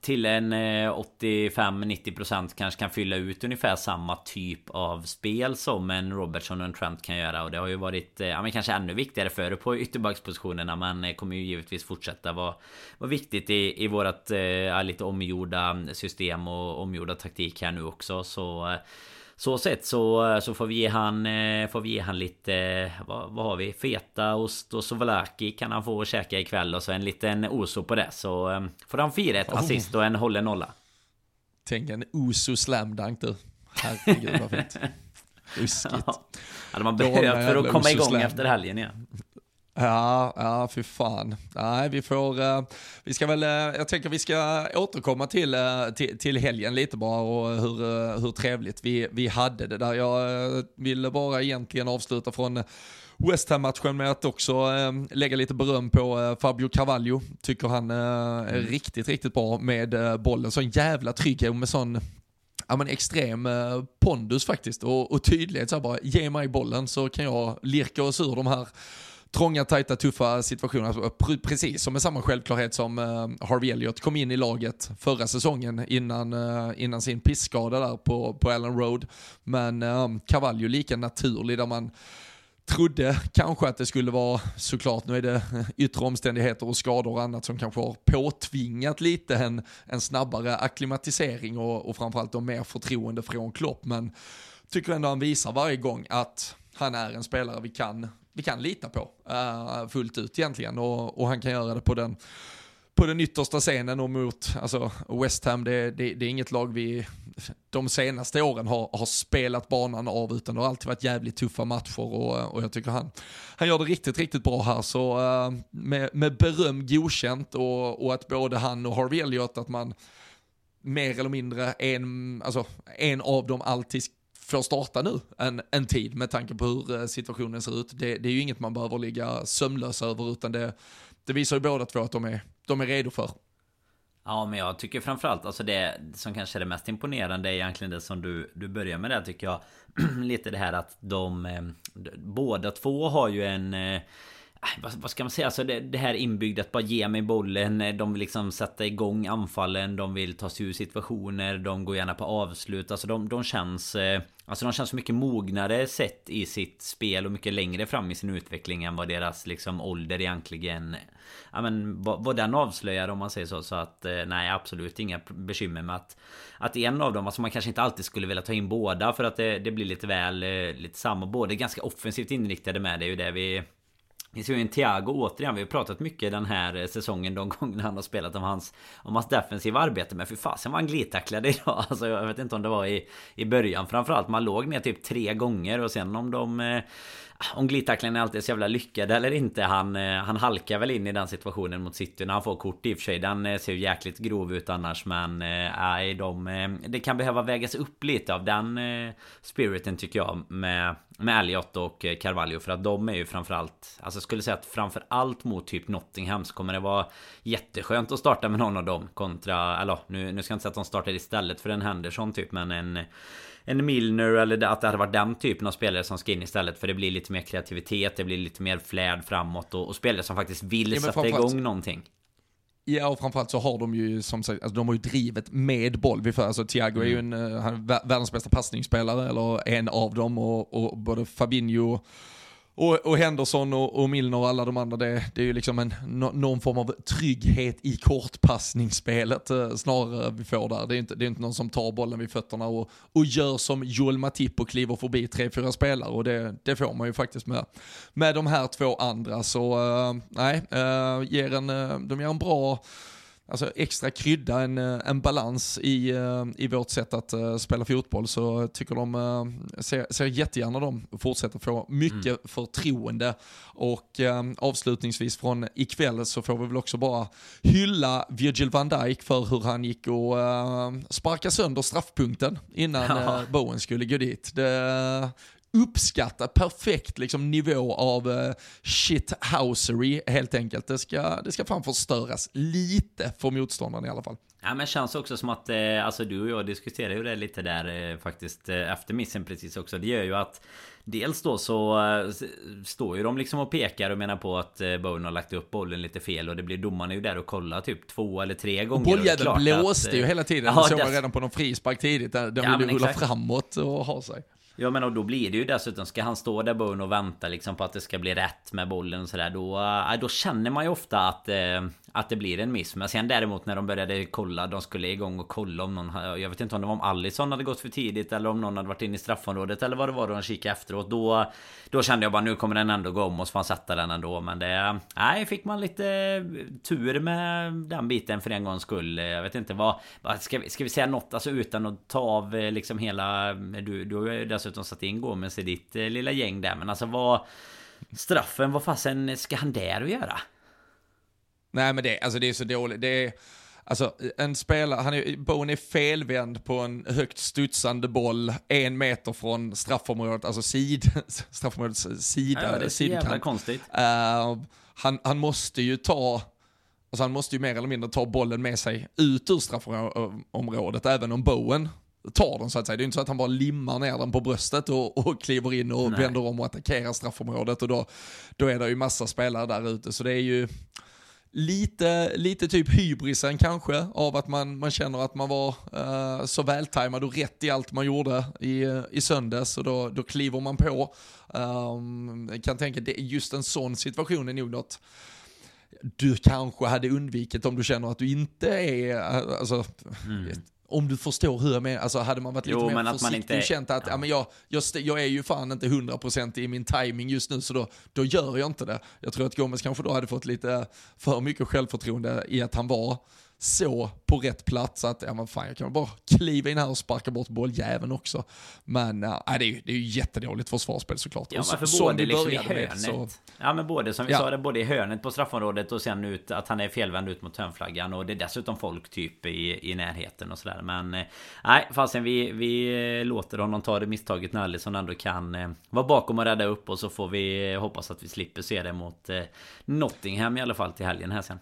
till en eh, 85-90% kanske kan fylla ut ungefär samma typ av spel som en Robertson och en Trent kan göra. Och det har ju varit eh, ja, men kanske ännu viktigare för på ytterbackspositionerna. Men eh, kommer ju givetvis fortsätta vara, vara viktigt i, i vårat ja, lite omgjorda system och omgjorda taktik här nu också. Så så sett så, så får vi ge han eh, Får vi ge han lite vad, vad har vi? Feta ost och souvlaki kan han få käka ikväll och så en liten oso på det. Så eh, Får han fira ett oh. assist och en hållen nolla. Tänk en oso slamdunk du Herregud vad fint. Ruskigt. Ja, Hade man behövt för att komma igång efter helgen igen. Ja, ja, fy fan. Nej, vi får, uh, vi ska väl, uh, jag tänker vi ska återkomma till, uh, till, till, helgen lite bara och hur, hur trevligt vi, vi hade det där. Jag ville bara egentligen avsluta från West Ham-matchen med att också lägga lite beröm på Fabio Carvalho. Tycker han är mm. riktigt, riktigt bra med bollen. Sån jävla trygghet med sån ja, men extrem pondus faktiskt och, och tydlighet. Så bara, ge mig bollen så kan jag lirka oss ur de här trånga, tajta, tuffa situationer. Alltså, precis som med samma självklarhet som eh, Harvey Elliott kom in i laget förra säsongen innan, eh, innan sin pissskada där på, på Allen Road. Men ehm, Cavallio Cavallo lika naturlig där man trodde kanske att det skulle vara, såklart nu är det yttre omständigheter och skador och annat som kanske har påtvingat lite en, en snabbare akklimatisering och, och framförallt då mer förtroende från Klopp. Men tycker ändå han visar varje gång att han är en spelare vi kan vi kan lita på uh, fullt ut egentligen. Och, och han kan göra det på den på den yttersta scenen och mot alltså West Ham, det, det, det, är inget lag vi de senaste åren har, har spelat banan av utan det har alltid varit jävligt tuffa matcher och, och jag tycker han, han gör det riktigt, riktigt bra här. Så uh, med, med beröm godkänt och, och att både han och Harvey Elliot att man mer eller mindre en, alltså, en av dem alltid får starta nu en, en tid med tanke på hur eh, situationen ser ut. Det, det är ju inget man behöver ligga sömnlös över utan det, det visar ju båda två att de är, de är redo för. Ja men jag tycker framförallt alltså det som kanske är det mest imponerande är egentligen det som du, du börjar med där tycker jag Lite det här att de eh, de Båda två har ju en eh, Äh, vad, vad, ska man säga? Alltså det, det, här inbyggda att bara ge mig bollen. Eh, de vill liksom sätta igång anfallen. De vill ta sig ur situationer. De går gärna på avslut. Alltså de, de känns... Eh, alltså de känns mycket mognare sett i sitt spel och mycket längre fram i sin utveckling än vad deras liksom ålder egentligen... Ja men vad, vad den avslöjar om man säger så. Så att eh, nej absolut inga bekymmer med att... Att en av dem, alltså man kanske inte alltid skulle vilja ta in båda för att det, det blir lite väl... Lite samma. Båda ganska offensivt inriktade med. Det är ju det vi vi ser ju en Thiago återigen. Vi har pratat mycket den här eh, säsongen de gånger han har spelat om hans, om hans defensiva arbete. Men för fasen var han glidtacklad idag. Alltså jag vet inte om det var i, i början framförallt. Man låg ner typ tre gånger och sen om de... Eh, om glidtacklingen är alltid så jävla lyckad eller inte. Han, eh, han halkar väl in i den situationen mot City när han får kort i och för sig. Den eh, ser ju jäkligt grov ut annars. Men eh, nej, de, det kan behöva vägas upp lite av den spiriten tycker jag. Med, med Elliot och Carvalho. För att de är ju framförallt... Alltså jag skulle säga att framförallt mot typ Nottingham så kommer det vara jätteskönt att starta med någon av dem. Kontra... Eller nu, nu ska jag inte säga att de startar istället för en Henderson typ. Men en en Milner eller att det hade varit den typen av spelare som ska in istället. För det blir lite mer kreativitet, det blir lite mer flärd framåt och, och spelare som faktiskt vill ja, sätta igång någonting. Ja, och framförallt så har de ju som sagt, alltså de har ju drivet med boll. Alltså Thiago är ju mm. en, eh, han är världens bästa passningsspelare, eller en av dem, och, och både Fabinho och, och Henderson och, och Milner och alla de andra, det, det är ju liksom en, någon form av trygghet i kortpassningsspelet eh, snarare vi får där. Det är inte, det är inte någon som tar bollen vid fötterna och, och gör som Joel Matip och kliver förbi tre, fyra spelare och det, det får man ju faktiskt med, med de här två andra. Så uh, nej, uh, ger en, uh, de ger en bra alltså extra krydda, en, en balans i, i vårt sätt att spela fotboll så tycker de, ser, ser jättegärna de fortsätter få mycket mm. förtroende. Och avslutningsvis från ikväll så får vi väl också bara hylla Virgil van Dijk för hur han gick och sparka sönder straffpunkten innan ja. Bowen skulle gå dit. Det, uppskatta perfekt liksom, nivå av uh, shithousery helt enkelt. Det ska, det ska fan förstöras lite för motståndaren i alla fall. Ja men känns också som att eh, Alltså du och jag diskuterade ju det lite där eh, faktiskt eh, Efter missen precis också. Det gör ju att Dels då så eh, Står ju de liksom och pekar och menar på att eh, Bowen har lagt upp bollen lite fel Och det blir domarna ju där och kollar typ två eller tre gånger Bolljäveln blåste att, ju hela tiden. Ja, det såg man redan på någon frispark tidigt Den ja, ville rulla framåt och ha sig Ja men och då blir det ju dessutom Ska han stå där Bowen och vänta liksom på att det ska bli rätt med bollen och sådär Då, äh, då känner man ju ofta att eh, att det blir en miss. Men sen däremot när de började kolla De skulle igång och kolla om någon Jag vet inte om det var om Allison hade gått för tidigt Eller om någon hade varit inne i straffområdet Eller vad det var då de kikade efteråt. Då Då kände jag bara nu kommer den ändå gå om Och så får han sätta den ändå. Men det Nej fick man lite tur med den biten för en gångs skull. Jag vet inte vad Ska vi, ska vi säga något? Alltså utan att ta av eh, liksom hela Du, du har ju dessutom satt in Gomes i ditt eh, lilla gäng där. Men alltså vad Straffen, vad fasen ska han där att göra? Nej men det, alltså det är så dåligt. Det är, alltså en spelare, han är, Bowen är felvänd på en högt studsande boll en meter från straffområdet, alltså sid, straffområdets sida. Ja, det är så jävla konstigt. Uh, han, han måste ju ta, alltså han måste ju mer eller mindre ta bollen med sig ut ur straffområdet, även om Bowen tar den så att säga. Det är inte så att han bara limmar ner den på bröstet och, och kliver in och Nej. vänder om och attackerar straffområdet och då, då är det ju massa spelare där ute. Så det är ju lite, lite typ hybrisen kanske av att man, man känner att man var uh, så vältajmad och rätt i allt man gjorde i, i söndags och då, då kliver man på. Um, kan tänka, det, just en sån situation är nog något du kanske hade undvikit om du känner att du inte är, alltså, mm om du förstår hur jag menar, alltså hade man varit jo, lite mer försiktig inte, och känt att ja. ja men jag, jag, jag, är ju fan inte 100% i min timing just nu så då, då gör jag inte det. Jag tror att Gomes kanske då hade fått lite för mycket självförtroende i att han var så på rätt plats att, ja men fan jag kan bara kliva in här och sparka bort bolljäveln också. Men äh, det, är ju, det är ju jättedåligt försvarsspel såklart. Ja men för både liksom i hörnet. så... Ja men både som vi ja. sa det, både i hörnet på straffområdet och sen ut att han är felvänd ut mot hörnflaggan och det är dessutom folk typ i, i närheten och sådär. Men eh, nej, fastän vi, vi eh, låter honom ta det misstaget när Alisson ändå kan eh, vara bakom och rädda upp och så får vi hoppas att vi slipper se det mot Nottingham i alla fall till helgen här sen.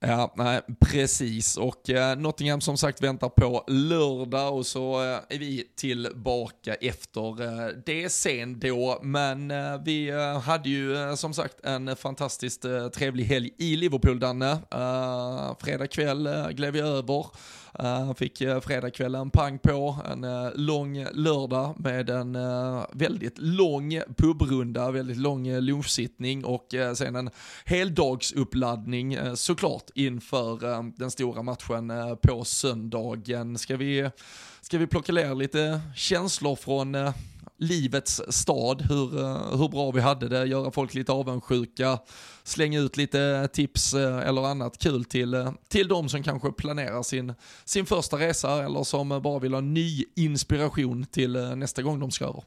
Ja, nej, precis. Och eh, Nottingham som sagt väntar på lördag och så eh, är vi tillbaka efter eh, det sen då. Men eh, vi eh, hade ju eh, som sagt en fantastiskt eh, trevlig helg i Liverpool, Danne. Eh, fredag kväll eh, gled vi över. Eh, han fick eh, fredagskvällen pang på, en eh, lång lördag med en väldigt lång pubrunda, väldigt lång lunchsittning och sen en heldagsuppladdning såklart inför den stora matchen på söndagen. Ska vi, ska vi plocka ner lite känslor från livets stad, hur, eh, hur bra vi hade det, göra folk lite avundsjuka, slänga ut lite tips eh, eller annat kul till, eh, till de som kanske planerar sin, sin första resa eller som bara vill ha ny inspiration till nästa gång de ska över.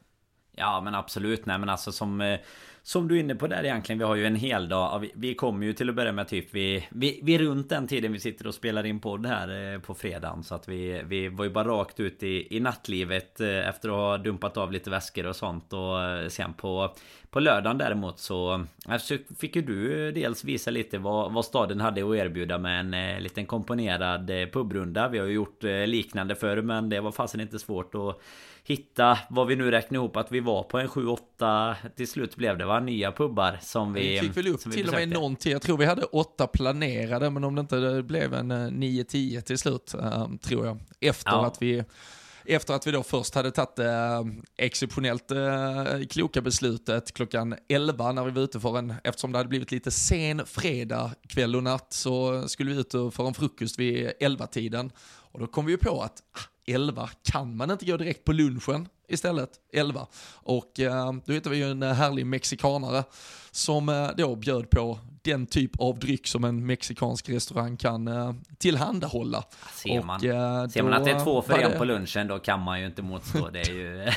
Ja men absolut, nej men alltså som som du är inne på där egentligen, vi har ju en hel dag. Vi, vi kommer ju till att börja med typ vi, vi, vi runt den tiden vi sitter och spelar in podd här eh, på fredagen. Så att vi, vi var ju bara rakt ut i, i nattlivet eh, efter att ha dumpat av lite väskor och sånt. Och eh, sen på, på lördagen däremot så fick ju du dels visa lite vad, vad staden hade att erbjuda med en liten komponerad pubrunda. Vi har ju gjort liknande förr men det var fasen inte svårt att hitta vad vi nu räknar ihop att vi var på en 7-8 till slut blev det va? Nya pubbar som vi Vi fick väl upp till och med någon till. Jag tror vi hade åtta planerade men om det inte blev en 9-10 eh, till slut um, tror jag. Efter ja. att vi efter att vi då först hade tagit det äh, exceptionellt äh, kloka beslutet klockan 11 när vi var ute för en, eftersom det hade blivit lite sen fredag kväll och natt så skulle vi ut för en frukost vid 11-tiden. Och då kom vi ju på att ah, 11, kan man inte gå direkt på lunchen istället? 11. Och eh, då hittade vi ju en härlig mexikanare som eh, då bjöd på den typ av dryck som en mexikansk restaurang kan uh, tillhandahålla. Ser man, och, uh, ser man att det är två för en det... på lunchen då kan man ju inte motstå. Det är ju...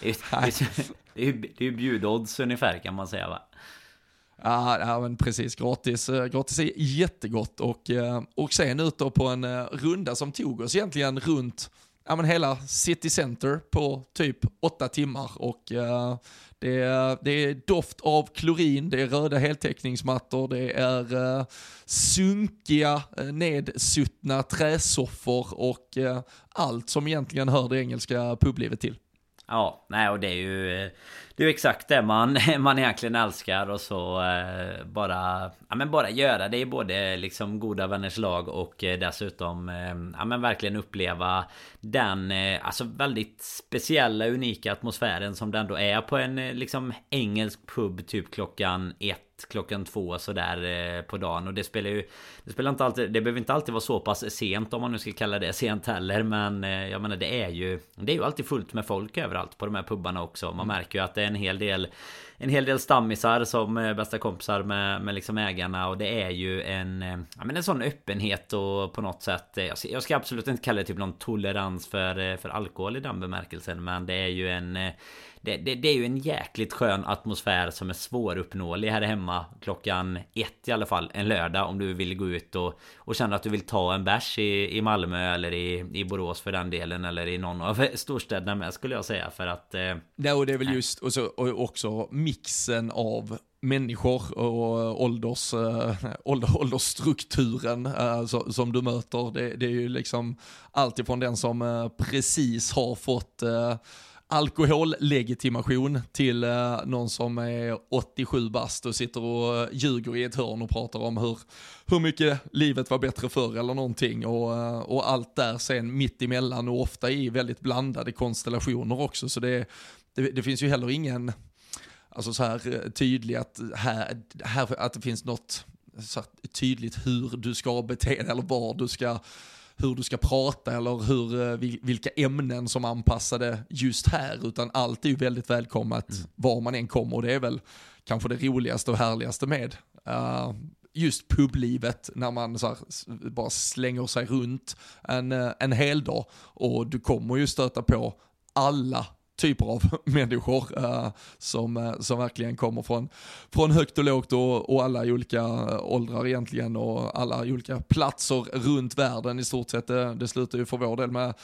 det är ju, det är ju, det är ju bjudodds ungefär kan man säga va? Ja, ja men precis, gratis, eh, gratis är jättegott och, eh, och sen ut då på en eh, runda som tog oss egentligen runt ja, men hela city center på typ åtta timmar och uh, det, är, det är doft av klorin, det är röda heltäckningsmattor, det är uh, sunkiga, nedsuttna träsoffor och uh, allt som egentligen hör det engelska publivet till. Ja, nej och det är ju Det är ju exakt det man, man egentligen älskar och så eh, bara Ja men bara göra. Det i både liksom goda vänners lag och eh, dessutom eh, Ja men verkligen uppleva Den eh, alltså väldigt speciella unika atmosfären som det ändå är på en eh, liksom engelsk pub typ klockan ett klockan två sådär eh, på dagen. Och det spelar ju Det spelar inte alltid Det behöver inte alltid vara så pass sent om man nu ska kalla det sent heller. Men eh, Jag menar det är ju Det är ju alltid fullt med folk överallt på de här pubbarna också. Man mm. märker ju att det är en hel del en hel del stammisar som är bästa kompisar med, med liksom ägarna. Och det är ju en Ja men en sån öppenhet och på något sätt Jag ska, jag ska absolut inte kalla det typ någon tolerans för, för alkohol i den bemärkelsen. Men det är ju en det, det, det, är ju en jäkligt skön atmosfär som är svåruppnåelig här hemma klockan ett i alla fall en lördag om du vill gå ut och, och känner att du vill ta en bärs i, i Malmö eller i, i Borås för den delen eller i någon av storstäderna med skulle jag säga för att... Eh, ja, och det är väl just och så, och också mixen av människor och ålders, äh, ålder, åldersstrukturen äh, så, som du möter. Det, det, är ju liksom alltifrån den som äh, precis har fått alkohollegitimation till eh, någon som är 87 bast och sitter och eh, ljuger i ett hörn och pratar om hur, hur mycket livet var bättre förr eller någonting. Och, eh, och allt där sen mitt emellan och ofta i väldigt blandade konstellationer också. Så det, det, det finns ju heller ingen alltså så här eh, tydlig att, här, här, att det finns något så tydligt hur du ska bete dig eller var du ska hur du ska prata eller hur, eh, vilka ämnen som är anpassade just här, utan allt är ju väldigt välkommet mm. var man än kommer och det är väl kanske det roligaste och härligaste med. Uh, just publivet när man så här, bara slänger sig runt en, eh, en hel dag och du kommer ju stöta på alla typer av människor uh, som, uh, som verkligen kommer från, från högt och lågt och, och alla olika åldrar egentligen och alla olika platser runt världen i stort sett. Det, det slutar ju för vår del med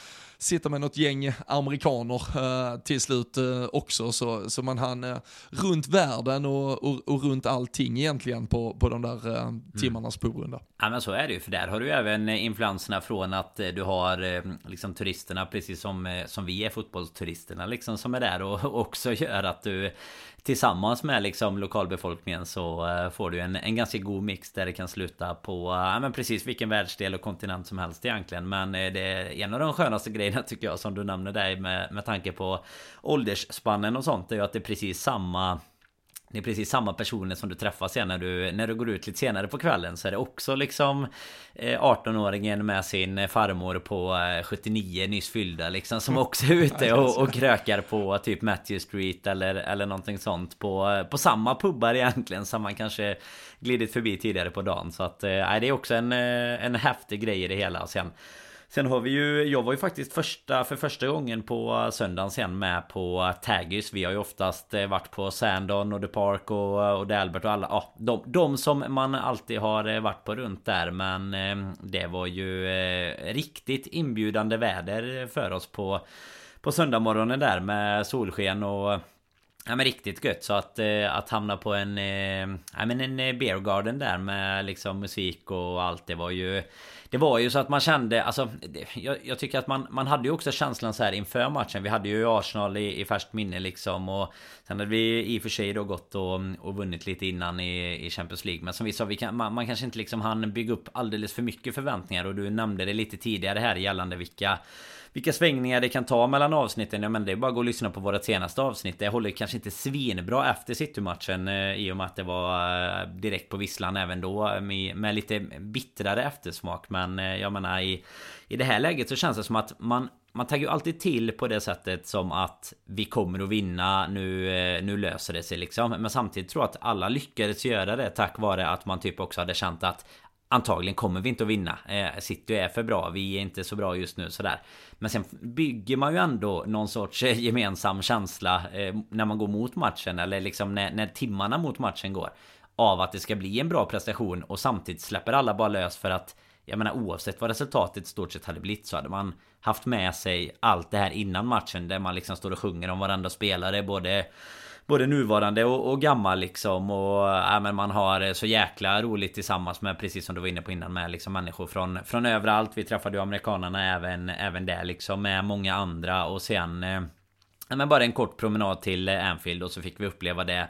sitta med något gäng amerikaner uh, till slut uh, också. Så, så man hann runt världen och, och, och, runt allting egentligen på, på de där uh, timmarnas mm. pubrunda. Ja men så är det ju. För där har du även influenserna från att du har liksom turisterna precis som, som vi är fotbollsturisterna liksom Liksom som är där och också gör att du tillsammans med liksom lokalbefolkningen så eh, får du en, en ganska god mix där det kan sluta på ja men precis vilken världsdel och kontinent som helst egentligen. Men eh, det är en av de skönaste grejerna tycker jag som du nämner där med, med tanke på åldersspannen och sånt är ju att det är precis samma det är precis samma personer som du träffar sen när du, när du går ut lite senare på kvällen Så är det också liksom 18-åringen eh, med sin farmor på 79 eh, nyss fyllda liksom Som också är ute och, och krökar på typ Matthew Street eller, eller någonting sånt på, på samma pubbar egentligen som man kanske glidit förbi tidigare på dagen. Så att, nej det är också en, en häftig grej i det hela. Sen Sen har vi ju, jag var ju faktiskt första, för första gången på söndagen sen med på Taggys. Vi har ju oftast eh, varit på Sandon och The Park och, eh, och The Albert och alla. Ja, de, de som man alltid har eh, varit på runt där. Men det var ju riktigt inbjudande väder för oss på, på söndagmorgonen där med solsken och Ja men riktigt gött så att, eh, att hamna på en, eh, ja, men en eh, beer garden där med liksom musik och allt det var ju det var ju så att man kände, alltså jag, jag, tycker att man, man hade ju också känslan så här inför matchen. Vi hade ju Arsenal i, i färskt minne liksom och Sen hade vi i och för sig då gått och, och vunnit lite innan i, i Champions League. Men som vi sa, vi kan, man, man kanske inte liksom hann bygga upp alldeles för mycket förväntningar och du nämnde det lite tidigare här gällande vilka vilka svängningar det kan ta mellan avsnitten. Ja men det är bara att gå och lyssna på våra senaste avsnitt. Det håller kanske inte svinbra efter City-matchen. Eh, I och med att det var eh, direkt på visslan även då. Med, med lite bittrare eftersmak. Men eh, jag menar i, i det här läget så känns det som att man man taggar ju alltid till på det sättet som att vi kommer att vinna, nu, nu löser det sig liksom. Men samtidigt tror jag att alla lyckades göra det tack vare att man typ också hade känt att Antagligen kommer vi inte att vinna. Eh, City är för bra. Vi är inte så bra just nu sådär. Men sen bygger man ju ändå någon sorts eh, gemensam känsla eh, när man går mot matchen. Eller liksom när, när timmarna mot matchen går. Av att det ska bli en bra prestation och samtidigt släpper alla bara lös för att jag menar oavsett vad resultatet stort sett hade blivit så hade man haft med sig allt det här innan matchen där man liksom står och sjunger om varandra spelare både Både nuvarande och, och gammal liksom och ja, men man har eh, så jäkla roligt tillsammans med precis som du var inne på innan med liksom människor från, från överallt. Vi träffade ju amerikanerna även, även där liksom med många andra och sen eh, men bara en kort promenad till Anfield och så fick vi uppleva det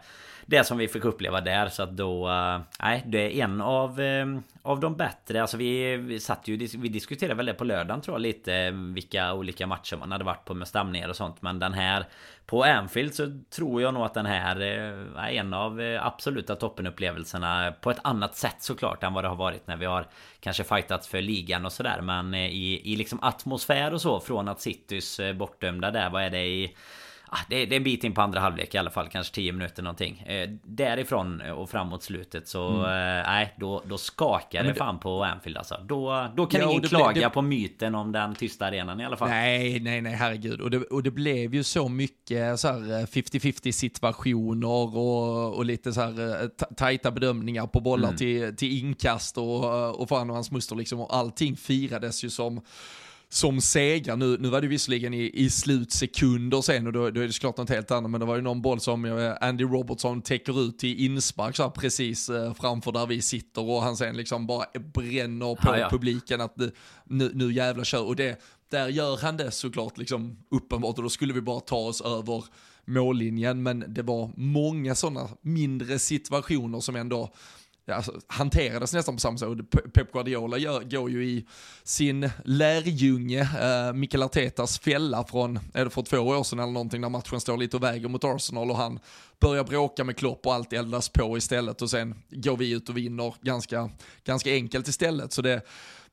det som vi fick uppleva där så att då... Eh, nej, det är en av, eh, av de bättre. Alltså vi, vi satt ju... Vi diskuterade väl det på lördagen tror jag lite eh, vilka olika matcher man hade varit på med stamningar och sånt. Men den här på Anfield så tror jag nog att den här är en av absoluta toppenupplevelserna på ett annat sätt såklart än vad det har varit när vi har kanske fightats för ligan och sådär. Men i, i liksom atmosfär och så från att Citys bortdömda där, vad är det i det, det, är en bit in på andra halvlek i alla fall, kanske 10 minuter någonting. Eh, därifrån och framåt slutet så, mm. eh, nej, då, då skakar det, det fan på Anfield alltså. Då, då kan ja, ingen klaga det, på myten om den tysta arenan i alla fall. Nej, nej, nej, herregud. Och det, och det blev ju så mycket så här 50-50 eh, situationer och, och lite så här eh, tajta bedömningar på bollar mm. till, till inkast och, och fan och hans muster liksom. Och allting firades ju som som segrar. Nu, nu var det visserligen i, i slutsekunder sen och då, då är det såklart något helt annat, men det var ju någon boll som Andy Robertson täcker ut till inspark så här, precis eh, framför där vi sitter och han sen liksom bara bränner på ja, ja. publiken att nu, nu jävla kör. Och det, där gör han det såklart liksom uppenbart och då skulle vi bara ta oss över mållinjen, men det var många sådana mindre situationer som ändå alltså, hanterades nästan på samma sätt. Pep Guardiola gör, går ju i sin lärjunge, eh, Mikael Artetas fälla från, är det för två år sedan eller någonting, när matchen står lite och väger mot Arsenal och han börjar bråka med Klopp och allt eldas på istället och sen går vi ut och vinner ganska, ganska enkelt istället. Så det,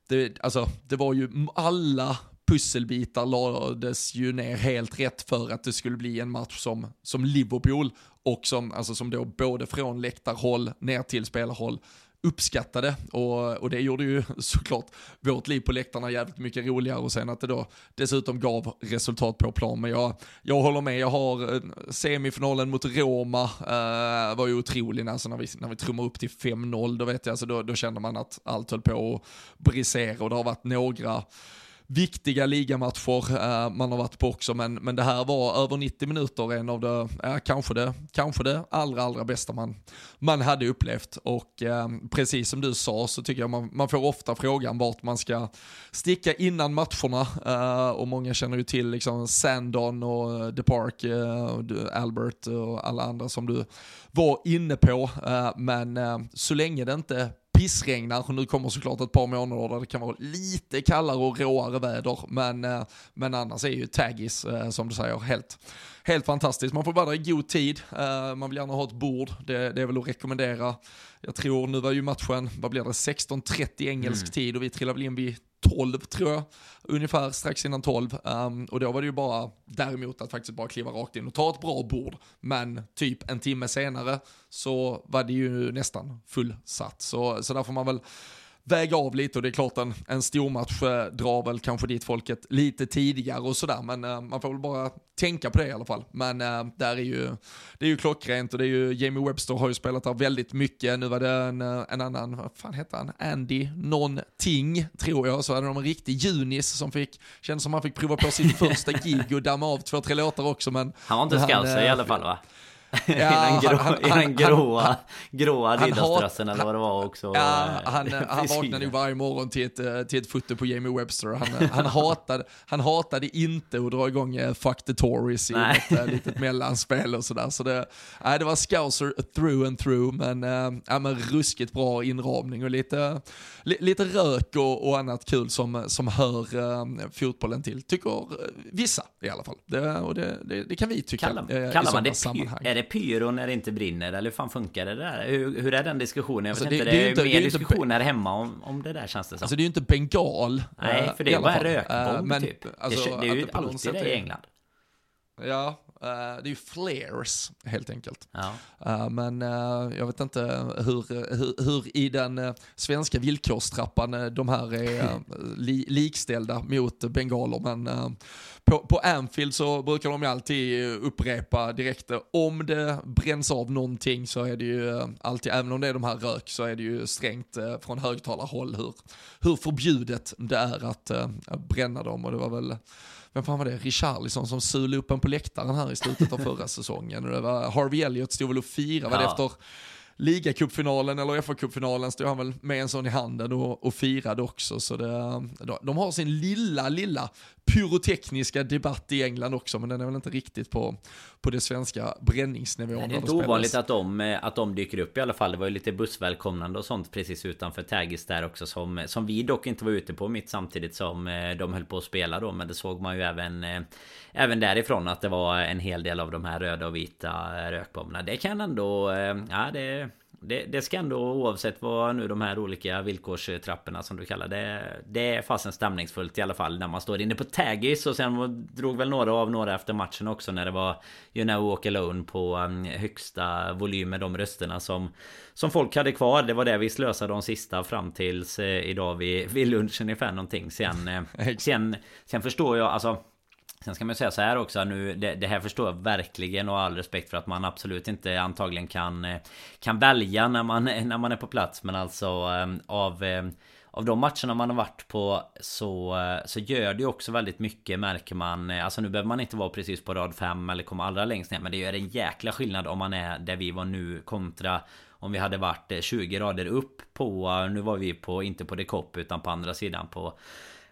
det, alltså, det var ju alla pusselbitar lades ju ner helt rätt för att det skulle bli en match som, som Liverpool och som, alltså som då både från läktarhåll ner till spelarhåll uppskattade och, och det gjorde ju såklart vårt liv på läktarna jävligt mycket roligare och sen att det då dessutom gav resultat på plan. Men jag, jag håller med, jag har eh, semifinalen mot Roma eh, var ju otrolig alltså när vi, när vi trummar upp till 5-0, då vet jag, alltså då, då kände man att allt höll på att brisera och det har varit några viktiga ligamatcher eh, man har varit på också, men, men det här var över 90 minuter en av det, ja, kanske det, kanske det allra, allra bästa man, man hade upplevt. Och eh, precis som du sa så tycker jag man, man får ofta frågan vart man ska sticka innan matcherna eh, och många känner ju till liksom Sandon och The Park, Albert och alla andra som du var inne på, men så länge det inte pissregnar. Nu kommer såklart ett par månader där det kan vara lite kallare och råare väder, men, eh, men annars är ju Taggis, eh, som du säger, helt, helt fantastiskt. Man får vara där i god tid, eh, man vill gärna ha ett bord, det, det är väl att rekommendera. Jag tror, nu var ju matchen, vad blir det, 16.30 engelsk mm. tid och vi trillade väl in vid 12 tror jag, ungefär strax innan 12. Um, ehm, och då var det ju bara däremot att faktiskt bara kliva rakt in och ta ett bra bord. Men typ en timme senare så var det ju nästan fullsatt. Så, så där får man väl väga av lite och det är klart en, en stormatch eh, drar väl kanske dit folket lite tidigare och sådär men uh, man får väl bara tänka på det i alla fall. Men uh, där är ju, det är ju klockrent och det är ju, Jamie Webster har ju spelat där väldigt mycket, nu var det en, en annan, vad fan heter han, Andy någonting tror jag, så hade de en riktig junis som fick, kändes som han fick prova på sitt första gig och damma av två, tre låtar också men... Han var inte scouser i alla fall va? I den, grå, han, i den gråa, han, gråa Adidas-dressen eller vad det var också. Ja, han, han vaknade ju varje morgon till ett, eh, till ett foto på Jamie Webster. Han, han, hatade, han hatade inte att dra igång eh, Fuck the Tories i Nej. ett eh, litet mellanspel och sådär. Så det, nej, det var scouser through and through, men, ja, men ruskigt bra inramning och lite, lite rök och, och annat kul som, som hör uh, fotbollen till. Tycker vissa i alla fall. Det, och det, det, det kan vi tycka. Kallar, kallar man det, är det pyro när det inte brinner? Eller hur fan funkar det där? Hur, hur är den diskussionen? Jag vet Alltså, inte, det- det, är är inte- mer är diskussioner hemma om, om det där känns det som. Alltså det är ju inte bengal. Nej, eh, för det i är bara en rökbomb Eh, men, typ. alltså, det, det är ju på något alltid det i England. Ja, eh, det är ju flares helt enkelt. Ja. Eh, Men eh, jag vet inte hur, hur, hur i den eh, svenska villkorstrappan eh, de här är eh, li, likställda mot bengaler. Men eh, på, på Anfield så brukar de ju alltid upprepa direkt, eh, om det bränns av någonting så är det ju eh, alltid, även om det är de här rök, så är det ju strängt eh, från högtalarhåll hur, hur förbjudet det är att eh, bränna dem. Och det var väl vem fan var det? Richarlison som sulade upp en på läktaren här i slutet av förra säsongen. Och det var Harvey Elliott stod väl och firade, Ja. efter ligacupfinalen eller FA-cupfinalen stod han väl med en sån i handen och, och firade också. Så det, de, de har sin lilla, lilla pyrotekniska debatt i England också, men den är väl inte riktigt på, på det svenska bränningsnivån. Nej, det är inte ovanligt att de, eh, att de dyker upp i alla fall. Det var ju lite bussvälkomnande och sånt precis utanför Taggis där också som, som vi dock inte var ute på mitt samtidigt som eh, de höll på att spela då. Men det såg man ju även, eh, även därifrån att det var en hel del av de här röda och vita rökbomberna. Det kan ändå, ja det det, det ska ändå oavsett vad nu de här olika villkorstrapporna som du kallar det Det är fasen stämningsfullt i alla fall när man står inne på Taggis. Och sen drog väl några av några efter matchen också när det var You know walk alone på um, högsta volym med de rösterna som Som folk hade kvar. Det var det vi slösade de sista fram tills eh, idag vid, vid lunch ungefär någonting. Sen eh, sen, sen förstår jag alltså Sen ska man säga så här också nu det, det här förstår jag verkligen och all respekt för att man absolut inte antagligen kan eh, Kan välja när man, när man är på plats. Men alltså ehm, av ehm, av de matcherna man har varit på så, eh, så gör det ju också väldigt mycket märker man. Alltså nu behöver man inte vara precis på rad 5 eller komma allra längst ner Men det gör en jäkla skillnad om man är där vi var nu kontra Om vi hade varit eh, 20 rader upp på Nu var vi på, inte på The Cop utan på andra sidan på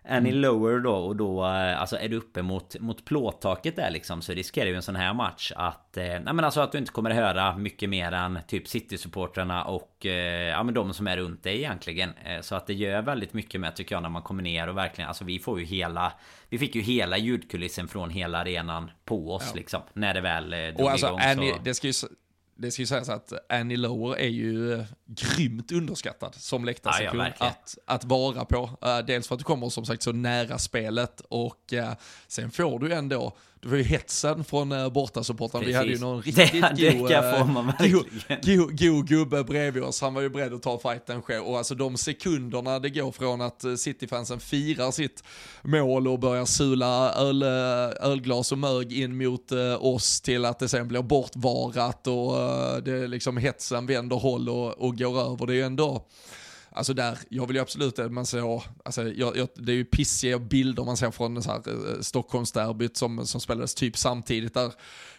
Any lower då och då eh, Alltså är du uppe mot, mot plåttaket där liksom Så riskerar ju en sån här match att eh, Nej men alltså att du inte kommer höra mycket mer än Typ City-supportrarna och eh, Ja men de som är runt dig egentligen eh, Så att det gör väldigt mycket med tycker jag när man kommer ner och verkligen Alltså vi får ju hela Vi fick ju hela ljudkulissen från hela arenan på oss Ja. liksom När det väl eh, Och alltså, igång Annie, så... det ska ju det ska ju sägas att Annie Lower är ju grymt underskattad som läktarsektion Ja, att, att vara på. Eh, dels för att du kommer som sagt så nära spelet och eh, sen får du ändå, du får ju hetsen från uh, bortasupportrarna. Vi hade ju någon Det- riktigt det god, eh, god gubbe bredvid oss. Han var ju beredd att ta fighten själv och alltså de sekunderna det går från att eh, Cityfansen firar sitt mål och börjar sula öl, eh, ölglas och mög in mot eh, oss till att det sen blir bortvarat och eh, det liksom hetsen vänder håll och, och går över. Det är ju ändå Alltså där, jag vill ju absolut man ser, alltså jag, jag, det är ju pissiga bilder man ser från så här, eh, Stockholmsderbyt som, som spelades typ samtidigt där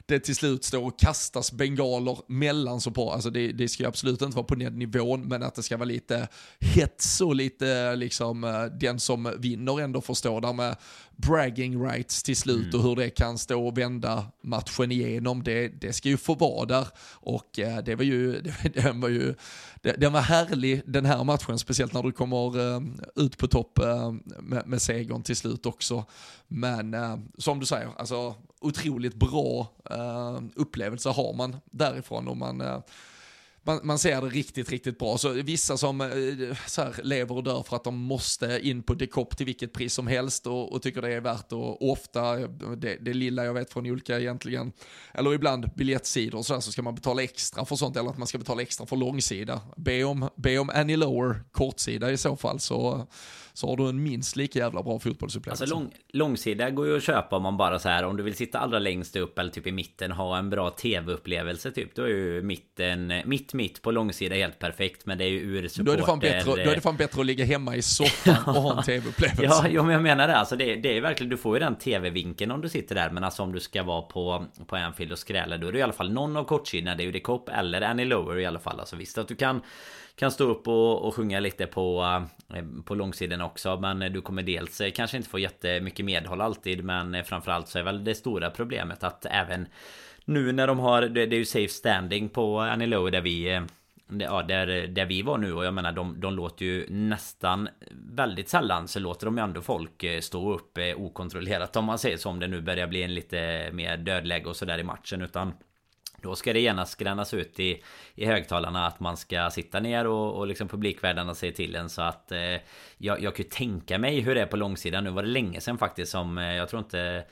det till slut står och kastas bengaler mellan support. Alltså det, det ska ju absolut inte vara på den nivån, men att det ska vara lite hets och lite liksom eh, den som vinner ändå förstår där med bragging rights till slut och hur det kan stå och vända matchen igenom. Det, det ska ju få vara där och eh, det var ju, det, den var ju, det, den var härlig den här matchen, speciellt när du kommer eh, ut på topp eh, med, med segern till slut också. Men som du säger, alltså otroligt bra eh, upplevelse har man därifrån och man eh, man, man ser det riktigt, riktigt bra. Så vissa som eh, så här, lever och dör för att de måste in på dekop till vilket pris som helst och, och tycker det är värt och ofta, det, det lilla jag vet från olika egentligen, eller ibland biljettsidor och sådär, så ska man betala extra för sånt eller att man ska betala extra för långsida. Be om, be om Annie Lower kortsida i så fall så, så har du en minst lika jävla bra fotbollsupplevelse. Alltså lång, långsida går ju att köpa om man bara så här Om du vill sitta allra längst upp eller typ i mitten Ha en bra tv-upplevelse typ Då är ju mitten Mitt mitt på långsida helt perfekt Men det är ju ur då, supporter är det fan bättre, då är det fan bättre att ligga hemma i soffan och ha en tv-upplevelse. Ja, jo, men jag menar det. Alltså det, det är verkligen, du får ju den tv-vinkeln om du sitter där. Men alltså om du ska vara på, på Anfield och skräla, då är det i alla fall någon av kortsidorna. Det är ju The Cop eller Annie Lower i alla fall. Alltså visst att du kan kan stå upp och, och sjunga lite på, eh, på långsidan också Men du kommer dels eh, kanske inte få jättemycket medhåll alltid Men eh, framförallt så är väl det stora problemet att även nu när de har, det det är ju safe standing på Annie Lowe där vi eh, Ja, där, där vi var nu och jag menar de, de låter ju nästan Väldigt sällan så låter de ju ändå folk eh, stå upp eh, okontrollerat om man säger så Om det nu börjar bli en lite mer dödläge och sådär i matchen utan då ska det gärna skrännas ut i, i högtalarna att man ska sitta ner och, och liksom publikvärdarna säger till en så att eh, jag, jag kan ju tänka mig hur det är på långsidan. Nu var det länge sedan faktiskt som eh, jag tror inte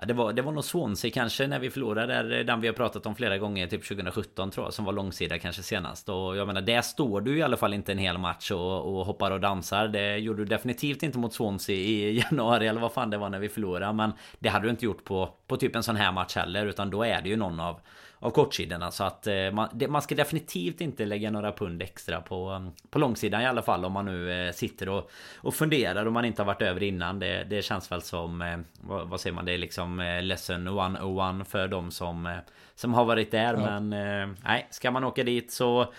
Ja, det, var, det var nog Swansea kanske när vi förlorade eh, den vi har pratat om flera gånger, typ 2017 tror jag, som var långsida kanske senast. Och jag menar, där står du i alla fall inte en hel match och, och hoppar och dansar. Det gjorde du definitivt inte mot Swansea i januari eller vad fan det var när vi förlorade. Men det hade du inte gjort på, på typ en sån här match heller, utan då är det ju någon av av kortsidorna. Så att eh, man, det, man, ska definitivt inte lägga några pund extra på, um, på långsidan i alla fall. Om man nu eh, sitter och, och funderar och man inte har varit över innan. Det, det känns väl som, eh, vad, vad, säger man, det är liksom lesson 101 för de som, som har varit där. Ja. Men nej, ska man åka dit så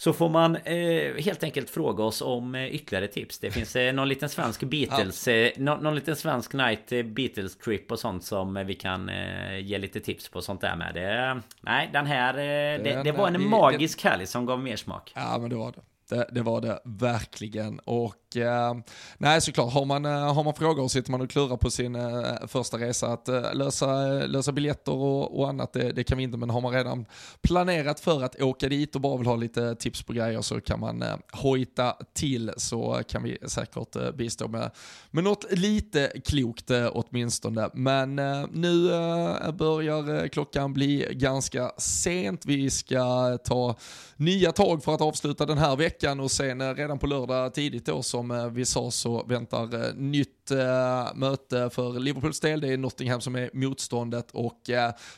så får man eh, helt enkelt fråga oss om eh, ytterligare tips. Det finns eh, någon liten svensk Beatles. Eh, någon, någon liten svensk night eh, Beatles trip och sånt som vi kan eh, ge lite tips på sånt där med. Det, nej, den här, det, det, var en magisk helg som gav mer smak. Ja, men det var det. Det, det, var det verkligen. Och eh, nej, såklart, har man, eh, har man frågor och sitter man och klurar på sin eh, första resa att eh, lösa, eh, lösa biljetter och, och annat, det, det, kan vi inte. Men har man redan planerat för att åka dit och bara vill ha lite tips på grejer så kan man eh, hojta till så kan vi säkert eh, bistå med, med något lite klokt eh, åtminstone. Men eh, nu eh, börjar eh, klockan bli ganska sent. Vi ska ta nya tag för att avsluta den här veckan och sen eh, redan på lördag tidigt då som eh, vi sa så väntar eh, nytt eh, möte för Liverpools del. Det är Nottingham som är motståndet och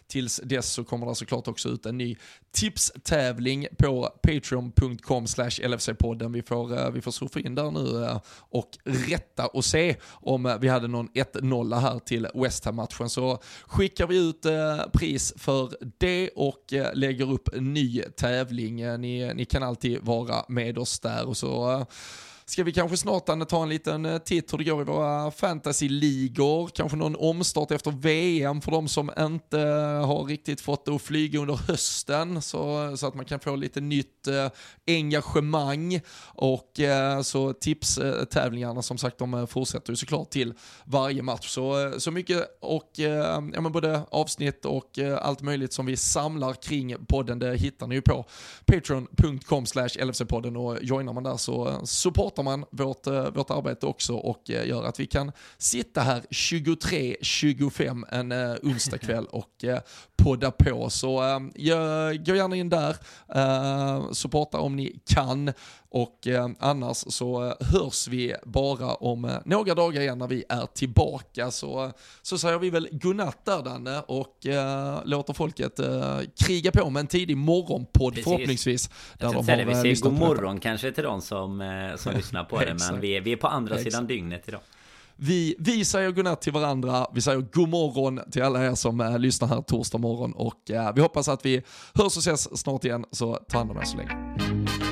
tills dess så kommer det såklart också ut en ny tipstävling på patreon.com slash LFC-podden. Vi får, vi får surfa in där nu och rätta och se om vi hade någon 1-0 här till West Ham-matchen. Så skickar vi ut pris för det och lägger upp en ny tävling. Ni, ni kan alltid vara med oss där och så ska vi kanske snart ta en liten eh, titt hur det går i våra fantasy-ligor. Kanske någon omstart efter VM för de som inte eh, har riktigt fått det att flyga under hösten. Så, så att man kan få lite nytt eh, engagemang. Och eh, så tipstävlingarna som sagt de fortsätter ju såklart till varje match. Så, så mycket och eh, ja, men både avsnitt och eh, allt möjligt som vi samlar kring podden det hittar ni ju på patreon.com slash LFC-podden och joinar man där så supportar man vårt, eh, vårt arbete också och eh, gör att vi kan sitta här 23-25 en uh, onsdagkväll och uh, podda på. Så uh, gå gärna in där, uh, supporta om ni kan och eh, annars så hörs vi bara om eh, några dagar igen när vi är tillbaka. Så, så säger vi väl godnatt där Danne och eh, låter folket eh, kriga på med en tidig morgonpodd Precis. förhoppningsvis. Där de har, vi säger god morgon kanske till de som, eh, som lyssnar på det men vi är, vi är på andra Exakt. sidan dygnet idag. Vi, vi säger godnatt till varandra, vi säger god morgon till alla er som eh, lyssnar här torsdag morgon och eh, vi hoppas att vi hörs och ses snart igen, så ta hand om er så länge.